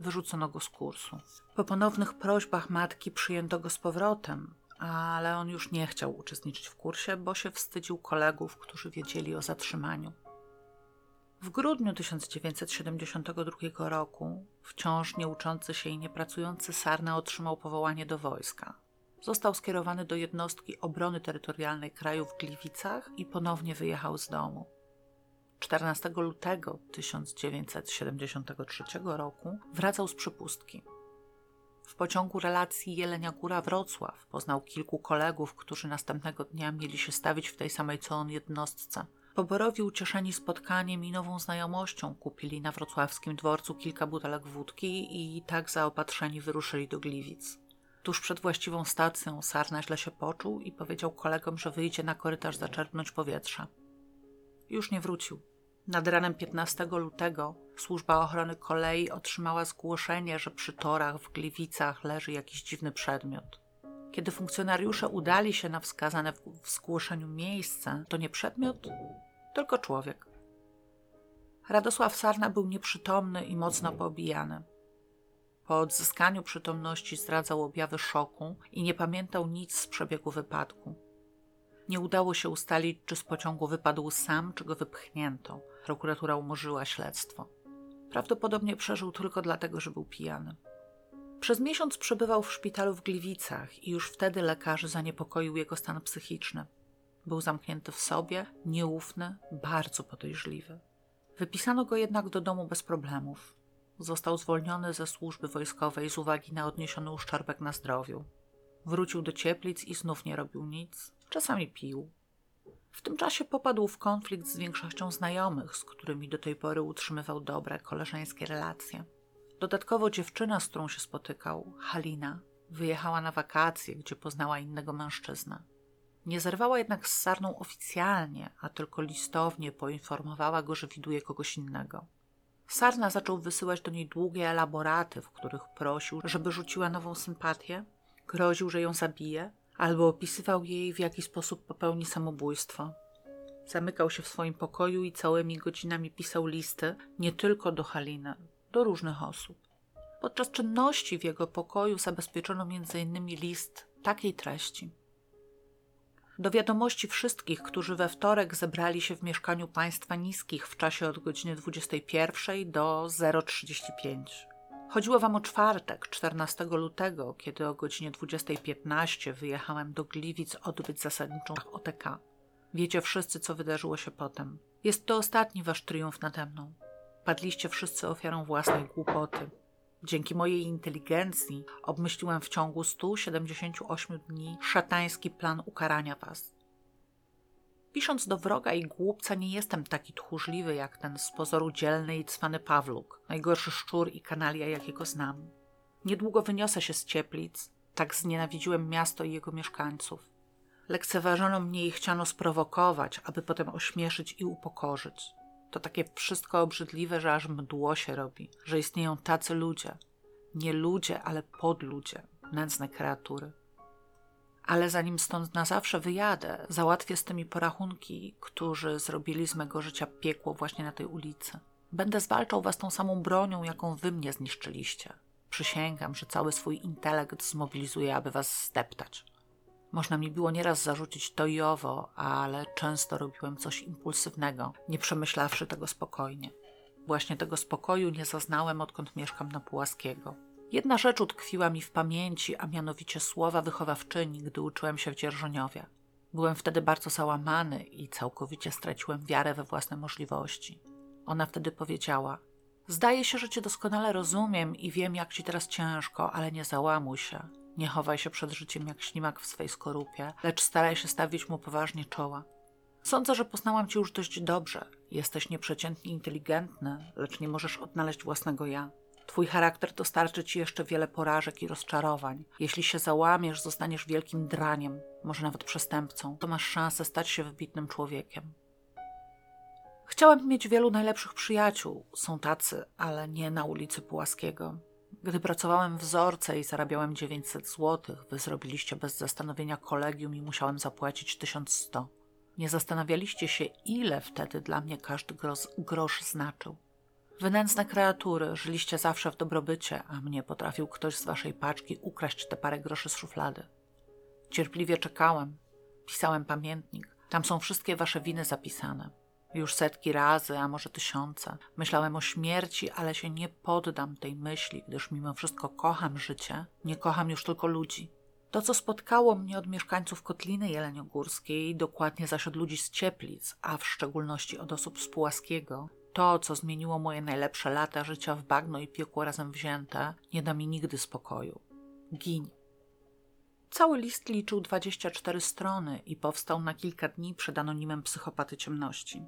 wyrzucono go z kursu. Po ponownych prośbach matki przyjęto go z powrotem, ale on już nie chciał uczestniczyć w kursie, bo się wstydził kolegów, którzy wiedzieli o zatrzymaniu. W grudniu 1972 roku wciąż nieuczący się i niepracujący Sarna otrzymał powołanie do wojska. Został skierowany do jednostki obrony terytorialnej kraju w Gliwicach i ponownie wyjechał z domu. 14 lutego 1973 roku wracał z przepustki. W pociągu relacji Jelenia Góra-Wrocław poznał kilku kolegów, którzy następnego dnia mieli się stawić w tej samej co on jednostce. Poborowi ucieszeni spotkaniem i nową znajomością kupili na wrocławskim dworcu kilka butelek wódki i tak zaopatrzeni wyruszyli do Gliwic. Tuż przed właściwą stacją Sarna źle się poczuł i powiedział kolegom, że wyjdzie na korytarz zaczerpnąć powietrza. Już nie wrócił. Nad ranem 15 lutego służba ochrony kolei otrzymała zgłoszenie, że przy torach w Gliwicach leży jakiś dziwny przedmiot. Kiedy funkcjonariusze udali się na wskazane w zgłoszeniu miejsce, to nie przedmiot, tylko człowiek. Radosław Sarna był nieprzytomny i mocno poobijany. Po odzyskaniu przytomności zdradzał objawy szoku i nie pamiętał nic z przebiegu wypadku. Nie udało się ustalić, czy z pociągu wypadł sam, czy go wypchnięto. Prokuratura umorzyła śledztwo. Prawdopodobnie przeżył tylko dlatego, że był pijany. Przez miesiąc przebywał w szpitalu w Gliwicach i już wtedy lekarzy zaniepokoił jego stan psychiczny. Był zamknięty w sobie, nieufny, bardzo podejrzliwy. Wypisano go jednak do domu bez problemów. Został zwolniony ze służby wojskowej z uwagi na odniesiony uszczerbek na zdrowiu. Wrócił do cieplic i znów nie robił nic. Czasami pił. W tym czasie popadł w konflikt z większością znajomych, z którymi do tej pory utrzymywał dobre, koleżeńskie relacje. Dodatkowo dziewczyna, z którą się spotykał, Halina, wyjechała na wakacje, gdzie poznała innego mężczyznę. Nie zerwała jednak z Sarną oficjalnie, a tylko listownie poinformowała go, że widuje kogoś innego. Sarna zaczął wysyłać do niej długie elaboraty, w których prosił, żeby rzuciła nową sympatię, groził, że ją zabije, albo opisywał jej, w jaki sposób popełni samobójstwo. Zamykał się w swoim pokoju i całymi godzinami pisał listy nie tylko do Haliny, do różnych osób. Podczas czynności w jego pokoju zabezpieczono m.in. list takiej treści. Do wiadomości wszystkich, którzy we wtorek zebrali się w mieszkaniu państwa niskich w czasie od godziny 21 do 0.35. Chodziło wam o czwartek, 14 lutego, kiedy o godzinie 20.15 wyjechałem do Gliwic odbyć zasadniczą OTK. Wiecie wszyscy, co wydarzyło się potem. Jest to ostatni wasz triumf nade mną. Padliście wszyscy ofiarą własnej głupoty. Dzięki mojej inteligencji obmyśliłem w ciągu 178 dni szatański plan ukarania was. Pisząc do wroga i głupca nie jestem taki tchórzliwy jak ten z pozoru dzielny i cwany Pawluk, najgorszy szczur i kanalia jakiego znam. Niedługo wyniosę się z cieplic, tak znienawidziłem miasto i jego mieszkańców. Lekceważono mnie i chciano sprowokować, aby potem ośmieszyć i upokorzyć. To takie wszystko obrzydliwe, że aż mdło się robi, że istnieją tacy ludzie. Nie ludzie, ale podludzie, nędzne kreatury. Ale zanim stąd na zawsze wyjadę, załatwię z tymi porachunki, którzy zrobili z mego życia piekło właśnie na tej ulicy. Będę zwalczał was tą samą bronią, jaką wy mnie zniszczyliście. Przysięgam, że cały swój intelekt zmobilizuję, aby was zdeptać. Można mi było nieraz zarzucić to i owo, ale często robiłem coś impulsywnego, nie przemyślawszy tego spokojnie. Właśnie tego spokoju nie zaznałem, odkąd mieszkam na Pułaskiego. Jedna rzecz utkwiła mi w pamięci, a mianowicie słowa wychowawczyni, gdy uczyłem się w Dzierżoniowie. Byłem wtedy bardzo załamany i całkowicie straciłem wiarę we własne możliwości. Ona wtedy powiedziała: Zdaje się, że cię doskonale rozumiem i wiem, jak ci teraz ciężko, ale nie załamuj się. Nie chowaj się przed życiem jak ślimak w swej skorupie, lecz staraj się stawić mu poważnie czoła. Sądzę, że poznałam cię już dość dobrze. Jesteś nieprzeciętnie inteligentny, lecz nie możesz odnaleźć własnego ja. Twój charakter dostarczy ci jeszcze wiele porażek i rozczarowań. Jeśli się załamiesz, zostaniesz wielkim draniem, może nawet przestępcą, to masz szansę stać się wybitnym człowiekiem. Chciałem mieć wielu najlepszych przyjaciół. Są tacy, ale nie na ulicy Pułaskiego. Gdy pracowałem w Zorce i zarabiałem 900 zł, wy zrobiliście bez zastanowienia kolegium i musiałem zapłacić 1100. Nie zastanawialiście się, ile wtedy dla mnie każdy grosz, grosz Wynędzne kreatury, żyliście zawsze w dobrobycie, a mnie potrafił ktoś z waszej paczki ukraść te parę groszy z szuflady. Cierpliwie czekałem, pisałem pamiętnik. Tam są wszystkie wasze winy zapisane. Już setki razy, a może tysiące. Myślałem o śmierci, ale się nie poddam tej myśli, gdyż mimo wszystko kocham życie, nie kocham już tylko ludzi. To, co spotkało mnie od mieszkańców Kotliny Jeleniogórskiej, dokładnie zaś od ludzi z Cieplic, a w szczególności od osób z Pułaskiego, to, co zmieniło moje najlepsze lata życia w bagno i piekło razem wzięte, nie da mi nigdy spokoju. Gin. Cały list liczył 24 strony i powstał na kilka dni przed anonimem psychopaty ciemności.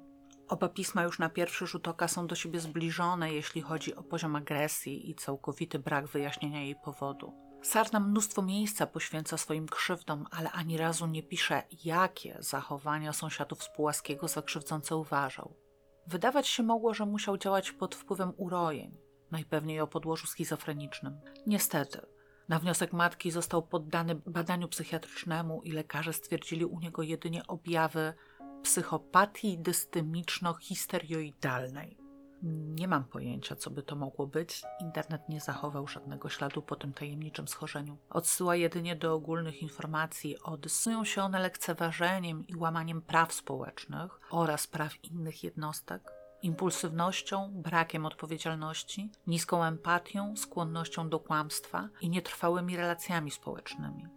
Oba pisma już na pierwszy rzut oka są do siebie zbliżone, jeśli chodzi o poziom agresji i całkowity brak wyjaśnienia jej powodu. Sarna mnóstwo miejsca poświęca swoim krzywdom, ale ani razu nie pisze, jakie zachowania sąsiadów z Pułaskiego za krzywdzące uważał. Wydawać się mogło, że musiał działać pod wpływem urojeń, najpewniej o podłożu schizofrenicznym. Niestety, na wniosek matki został poddany badaniu psychiatrycznemu i lekarze stwierdzili u niego jedynie objawy psychopatii dystemiczno-histerioidalnej. Nie mam pojęcia, co by to mogło być. Internet nie zachował żadnego śladu po tym tajemniczym schorzeniu. Odsyła jedynie do ogólnych informacji. Odysują się one lekceważeniem i łamaniem praw społecznych oraz praw innych jednostek, impulsywnością, brakiem odpowiedzialności, niską empatią, skłonnością do kłamstwa i nietrwałymi relacjami społecznymi.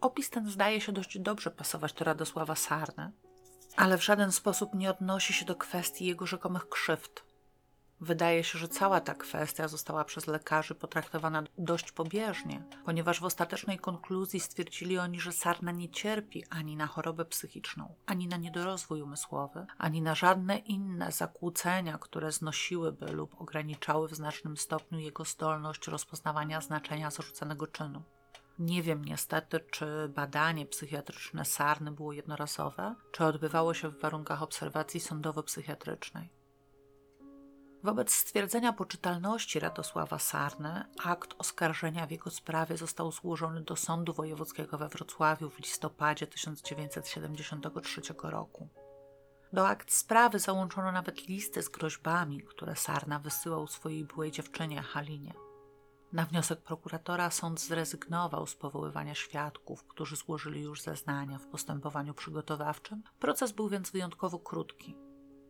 Opis ten zdaje się dość dobrze pasować do Radosława Sarny, ale w żaden sposób nie odnosi się do kwestii jego rzekomych krzywd. Wydaje się, że cała ta kwestia została przez lekarzy potraktowana dość pobieżnie, ponieważ w ostatecznej konkluzji stwierdzili oni, że sarna nie cierpi ani na chorobę psychiczną, ani na niedorozwój umysłowy, ani na żadne inne zakłócenia, które znosiłyby lub ograniczały w znacznym stopniu jego zdolność rozpoznawania znaczenia zarzucanego czynu. Nie wiem niestety, czy badanie psychiatryczne Sarny było jednorazowe, czy odbywało się w warunkach obserwacji sądowo-psychiatrycznej. Wobec stwierdzenia poczytalności Radosława Sarny, akt oskarżenia w jego sprawie został złożony do Sądu Wojewódzkiego we Wrocławiu w listopadzie 1973 roku. Do akt sprawy załączono nawet listy z groźbami, które Sarna wysyłał swojej byłej dziewczynie Halinie. Na wniosek prokuratora sąd zrezygnował z powoływania świadków, którzy złożyli już zeznania w postępowaniu przygotowawczym. Proces był więc wyjątkowo krótki.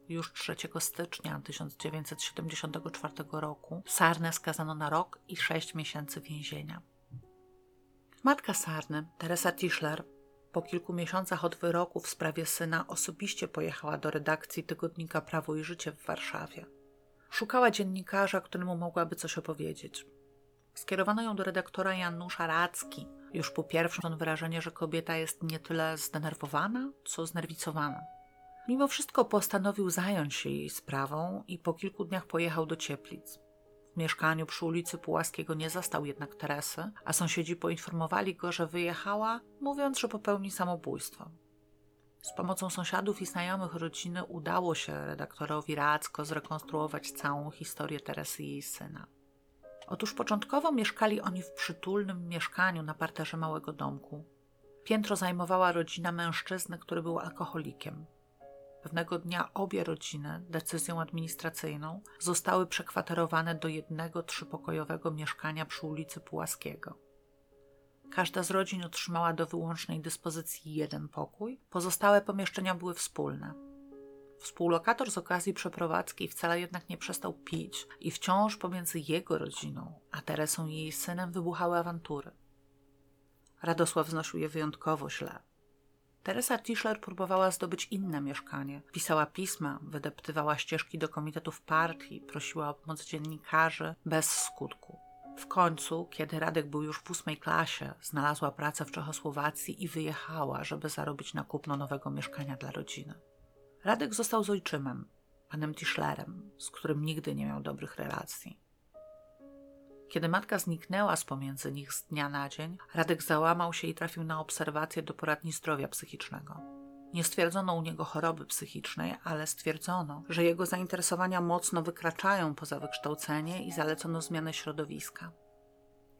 Już 3 stycznia 1974 roku Sarnę skazano na rok i 6 miesięcy więzienia. Matka Sarny, Teresa Tischler, po kilku miesiącach od wyroku w sprawie syna osobiście pojechała do redakcji tygodnika Prawo i Życie w Warszawie. Szukała dziennikarza, któremu mogłaby coś opowiedzieć. Skierowano ją do redaktora Janusza Racki. Już po pierwszym on wrażenie, że kobieta jest nie tyle zdenerwowana, co znerwicowana. Mimo wszystko postanowił zająć się jej sprawą i po kilku dniach pojechał do Cieplic. W mieszkaniu przy ulicy Pułaskiego nie zastał jednak Teresy, a sąsiedzi poinformowali go, że wyjechała, mówiąc, że popełni samobójstwo. Z pomocą sąsiadów i znajomych rodziny udało się redaktorowi Racko zrekonstruować całą historię Teresy i jej syna. Otóż początkowo mieszkali oni w przytulnym mieszkaniu na parterze małego domku. Piętro zajmowała rodzina mężczyzny, który był alkoholikiem. Pewnego dnia obie rodziny, decyzją administracyjną, zostały przekwaterowane do jednego trzypokojowego mieszkania przy ulicy Pułaskiego. Każda z rodzin otrzymała do wyłącznej dyspozycji jeden pokój, pozostałe pomieszczenia były wspólne. Współlokator z okazji przeprowadzki wcale jednak nie przestał pić i wciąż pomiędzy jego rodziną a Teresą i jej synem wybuchały awantury. Radosław znosił je wyjątkowo źle. Teresa Tischler próbowała zdobyć inne mieszkanie. Pisała pisma, wydeptywała ścieżki do komitetów partii, prosiła o pomoc dziennikarzy bez skutku. W końcu, kiedy Radek był już w ósmej klasie, znalazła pracę w Czechosłowacji i wyjechała, żeby zarobić na kupno nowego mieszkania dla rodziny. Radek został z ojczymem, panem Tischlerem, z którym nigdy nie miał dobrych relacji. Kiedy matka zniknęła z pomiędzy nich z dnia na dzień, Radek załamał się i trafił na obserwację do poradni zdrowia psychicznego. Nie stwierdzono u niego choroby psychicznej, ale stwierdzono, że jego zainteresowania mocno wykraczają poza wykształcenie i zalecono zmianę środowiska.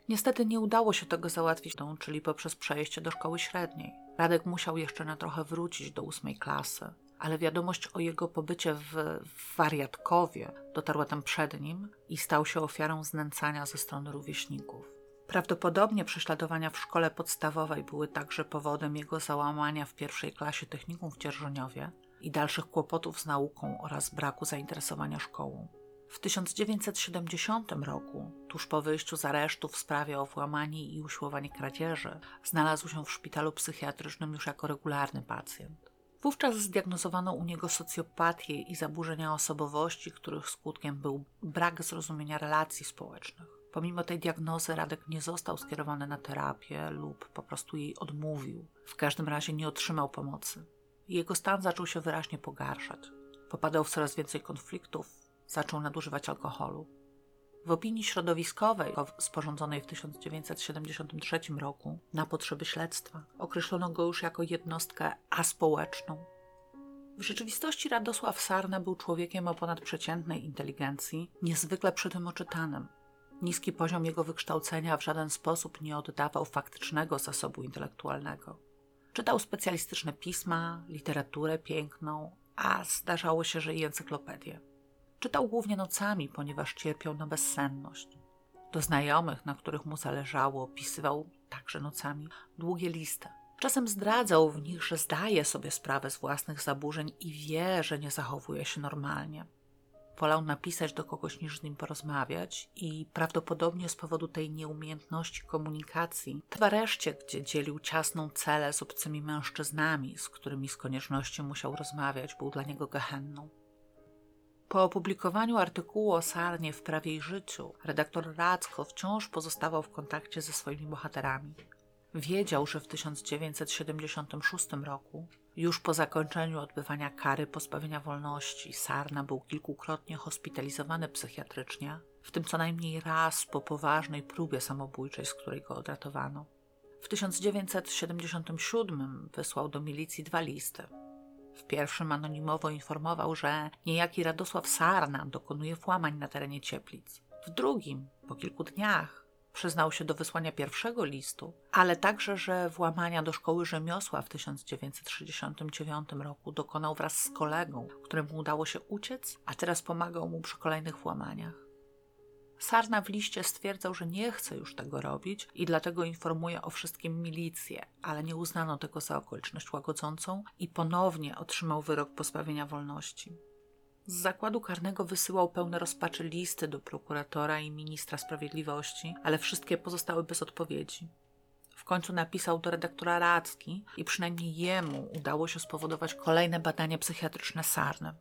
Niestety nie udało się tego załatwić, czyli poprzez przejście do szkoły średniej. Radek musiał jeszcze na trochę wrócić do ósmej klasy, ale wiadomość o jego pobycie w, w wariatkowie dotarła tam przed nim i stał się ofiarą znęcania ze strony rówieśników. Prawdopodobnie prześladowania w szkole podstawowej były także powodem jego załamania w pierwszej klasie technikum w Dzierżoniowie i dalszych kłopotów z nauką oraz braku zainteresowania szkołą. W 1970 roku, tuż po wyjściu z aresztu w sprawie o włamanie i usiłowanie kradzieży, znalazł się w szpitalu psychiatrycznym już jako regularny pacjent. Wówczas zdiagnozowano u niego socjopatię i zaburzenia osobowości, których skutkiem był brak zrozumienia relacji społecznych. Pomimo tej diagnozy Radek nie został skierowany na terapię lub po prostu jej odmówił. W każdym razie nie otrzymał pomocy. Jego stan zaczął się wyraźnie pogarszać. Popadał w coraz więcej konfliktów, zaczął nadużywać alkoholu. W opinii środowiskowej, sporządzonej w 1973 roku na potrzeby śledztwa, określono go już jako jednostkę aspołeczną. W rzeczywistości Radosław Sarna był człowiekiem o ponadprzeciętnej inteligencji, niezwykle przy tym oczytanym. Niski poziom jego wykształcenia w żaden sposób nie oddawał faktycznego zasobu intelektualnego. Czytał specjalistyczne pisma, literaturę piękną, a zdarzało się, że i encyklopedię. Czytał głównie nocami, ponieważ cierpiał na bezsenność. Do znajomych, na których mu zależało, opisywał także nocami długie listy. Czasem zdradzał w nich, że zdaje sobie sprawę z własnych zaburzeń i wie, że nie zachowuje się normalnie. Wolał napisać do kogoś niż z nim porozmawiać i prawdopodobnie z powodu tej nieumiejętności komunikacji w areszcie, gdzie dzielił ciasną celę z obcymi mężczyznami, z którymi z konieczności musiał rozmawiać, był dla niego gehenną. Po opublikowaniu artykułu o Sarnie w Prawie i Życiu, redaktor Radzko wciąż pozostawał w kontakcie ze swoimi bohaterami. Wiedział, że w 1976 roku, już po zakończeniu odbywania kary pozbawienia wolności, Sarna był kilkukrotnie hospitalizowany psychiatrycznie, w tym co najmniej raz po poważnej próbie samobójczej, z której go odratowano. W 1977 wysłał do milicji dwa listy, w pierwszym anonimowo informował, że niejaki Radosław Sarna dokonuje włamań na terenie Cieplic. W drugim, po kilku dniach, przyznał się do wysłania pierwszego listu, ale także, że włamania do szkoły rzemiosła w 1969 roku dokonał wraz z kolegą, któremu udało się uciec, a teraz pomagał mu przy kolejnych włamaniach. Sarna w liście stwierdzał, że nie chce już tego robić i dlatego informuje o wszystkim milicję, ale nie uznano tego za okoliczność łagodzącą i ponownie otrzymał wyrok pozbawienia wolności. Z zakładu karnego wysyłał pełne rozpaczy listy do prokuratora i ministra sprawiedliwości, ale wszystkie pozostały bez odpowiedzi. W końcu napisał do redaktora Radzki i przynajmniej jemu udało się spowodować kolejne badanie psychiatryczne Sarny.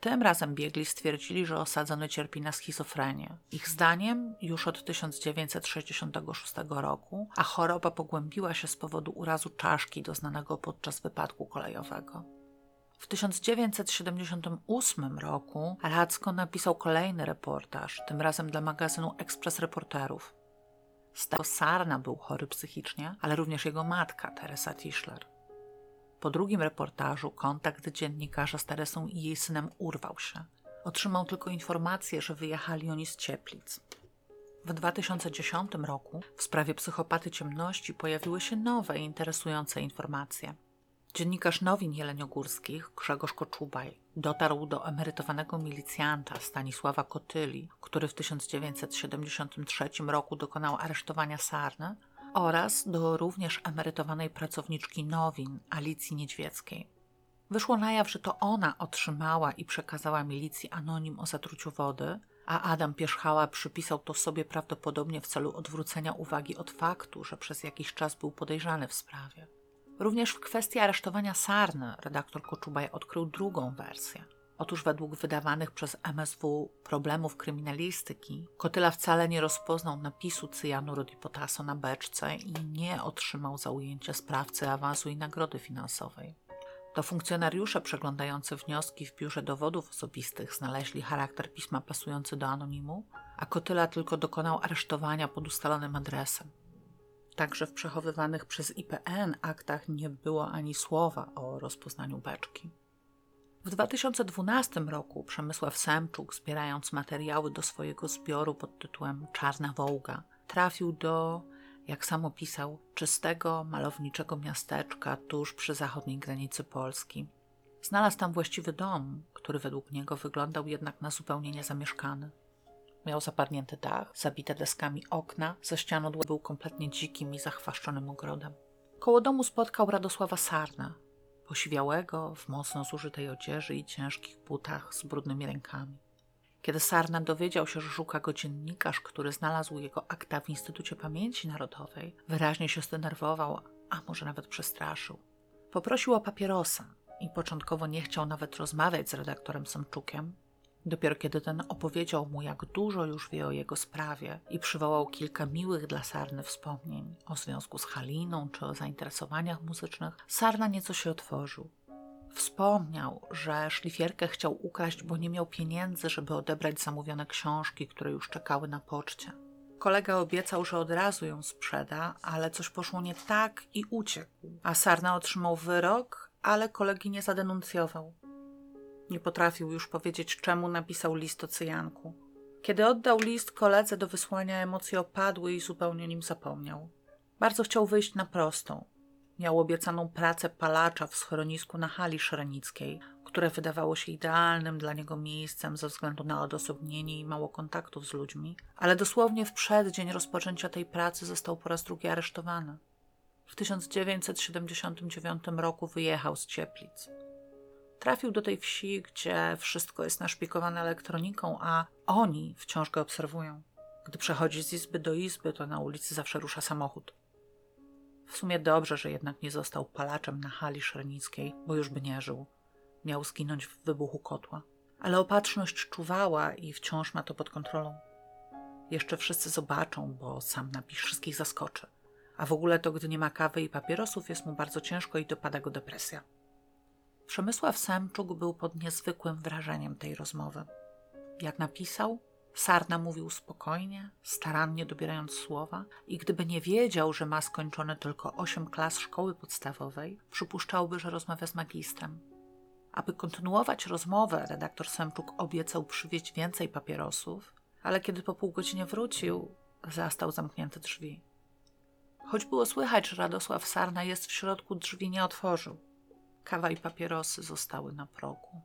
Tym razem biegli stwierdzili, że osadzony cierpi na schizofrenię. Ich zdaniem już od 1966 roku, a choroba pogłębiła się z powodu urazu czaszki doznanego podczas wypadku kolejowego. W 1978 roku Radzko napisał kolejny reportaż, tym razem dla magazynu Ekspres Reporterów. Tego Sarna był chory psychicznie, ale również jego matka, Teresa Tischler. Po drugim reportażu kontakt dziennikarza z Teresą i jej synem urwał się. Otrzymał tylko informację, że wyjechali oni z Cieplic. W 2010 roku w sprawie psychopaty ciemności pojawiły się nowe, interesujące informacje. Dziennikarz nowin jeleniogórskich Grzegorz Koczubaj dotarł do emerytowanego milicjanta Stanisława Kotyli, który w 1973 roku dokonał aresztowania Sarny oraz do również emerytowanej pracowniczki nowin Alicji Niedźwieckiej. Wyszło na jaw, że to ona otrzymała i przekazała milicji anonim o zatruciu wody, a Adam Pierzchała przypisał to sobie prawdopodobnie w celu odwrócenia uwagi od faktu, że przez jakiś czas był podejrzany w sprawie. Również w kwestii aresztowania Sarny redaktor Koczubaj odkrył drugą wersję. Otóż według wydawanych przez MSW problemów kryminalistyki, Kotyla wcale nie rozpoznał napisu cyjanuryt i potasu na beczce i nie otrzymał za ujęcie sprawcy awansu i nagrody finansowej. To funkcjonariusze przeglądający wnioski w biurze dowodów osobistych znaleźli charakter pisma pasujący do anonimu, a Kotyla tylko dokonał aresztowania pod ustalonym adresem. Także w przechowywanych przez IPN aktach nie było ani słowa o rozpoznaniu beczki. W 2012 roku Przemysław Semczuk, zbierając materiały do swojego zbioru pod tytułem Czarna Wołga, trafił do, jak sam opisał, czystego, malowniczego miasteczka tuż przy zachodniej granicy Polski. Znalazł tam właściwy dom, który według niego wyglądał jednak na zupełnie niezamieszkany. Miał zapadnięty dach, zabite deskami okna, ze ścian był kompletnie dzikim i zachwaszczonym ogrodem. Koło domu spotkał Radosława Sarna, posiwiałego, w mocno zużytej odzieży i ciężkich butach z brudnymi rękami. Kiedy Sarna dowiedział się, że szuka go dziennikarz, który znalazł jego akta w Instytucie Pamięci Narodowej, wyraźnie się zdenerwował, a może nawet przestraszył. Poprosił o papierosa i początkowo nie chciał nawet rozmawiać z redaktorem Samczukiem, Dopiero kiedy ten opowiedział mu, jak dużo już wie o jego sprawie i przywołał kilka miłych dla Sarny wspomnień o związku z Haliną czy o zainteresowaniach muzycznych, Sarna nieco się otworzył. Wspomniał, że szlifierkę chciał ukraść, bo nie miał pieniędzy, żeby odebrać zamówione książki, które już czekały na poczcie. Kolega obiecał, że od razu ją sprzeda, ale coś poszło nie tak i uciekł. A Sarna otrzymał wyrok, ale kolegi nie zadenuncjował. Nie potrafił już powiedzieć, czemu napisał list o cyjanku. Kiedy oddał list koledze do wysłania, emocje opadły i zupełnie nim zapomniał. Bardzo chciał wyjść na prostą. Miał obiecaną pracę palacza w schronisku na hali szrenickiej, które wydawało się idealnym dla niego miejscem ze względu na odosobnienie i mało kontaktów z ludźmi, ale dosłownie w przeddzień rozpoczęcia tej pracy został po raz drugi aresztowany. W 1979 roku wyjechał z Cieplic. Trafił do tej wsi, gdzie wszystko jest naszpikowane elektroniką, a oni wciąż go obserwują. Gdy przechodzi z izby do izby, to na ulicy zawsze rusza samochód. W sumie dobrze, że jednak nie został palaczem na hali szrenickiej, bo już by nie żył. Miał zginąć w wybuchu kotła. Ale opatrzność czuwała i wciąż ma to pod kontrolą. Jeszcze wszyscy zobaczą, bo sam napis wszystkich zaskoczy. A w ogóle to, gdy nie ma kawy i papierosów, jest mu bardzo ciężko i dopada go depresja. Przemysław Semczuk był pod niezwykłym wrażeniem tej rozmowy. Jak napisał, Sarna mówił spokojnie, starannie dobierając słowa, i gdyby nie wiedział, że ma skończone tylko osiem klas szkoły podstawowej, przypuszczałby, że rozmawia z magistrem. Aby kontynuować rozmowę, redaktor Semczuk obiecał przywieźć więcej papierosów, ale kiedy po pół godzinie wrócił, zastał zamknięte drzwi. Choć było słychać, że Radosław Sarna jest w środku, drzwi nie otworzył. Kawa i papierosy zostały na progu.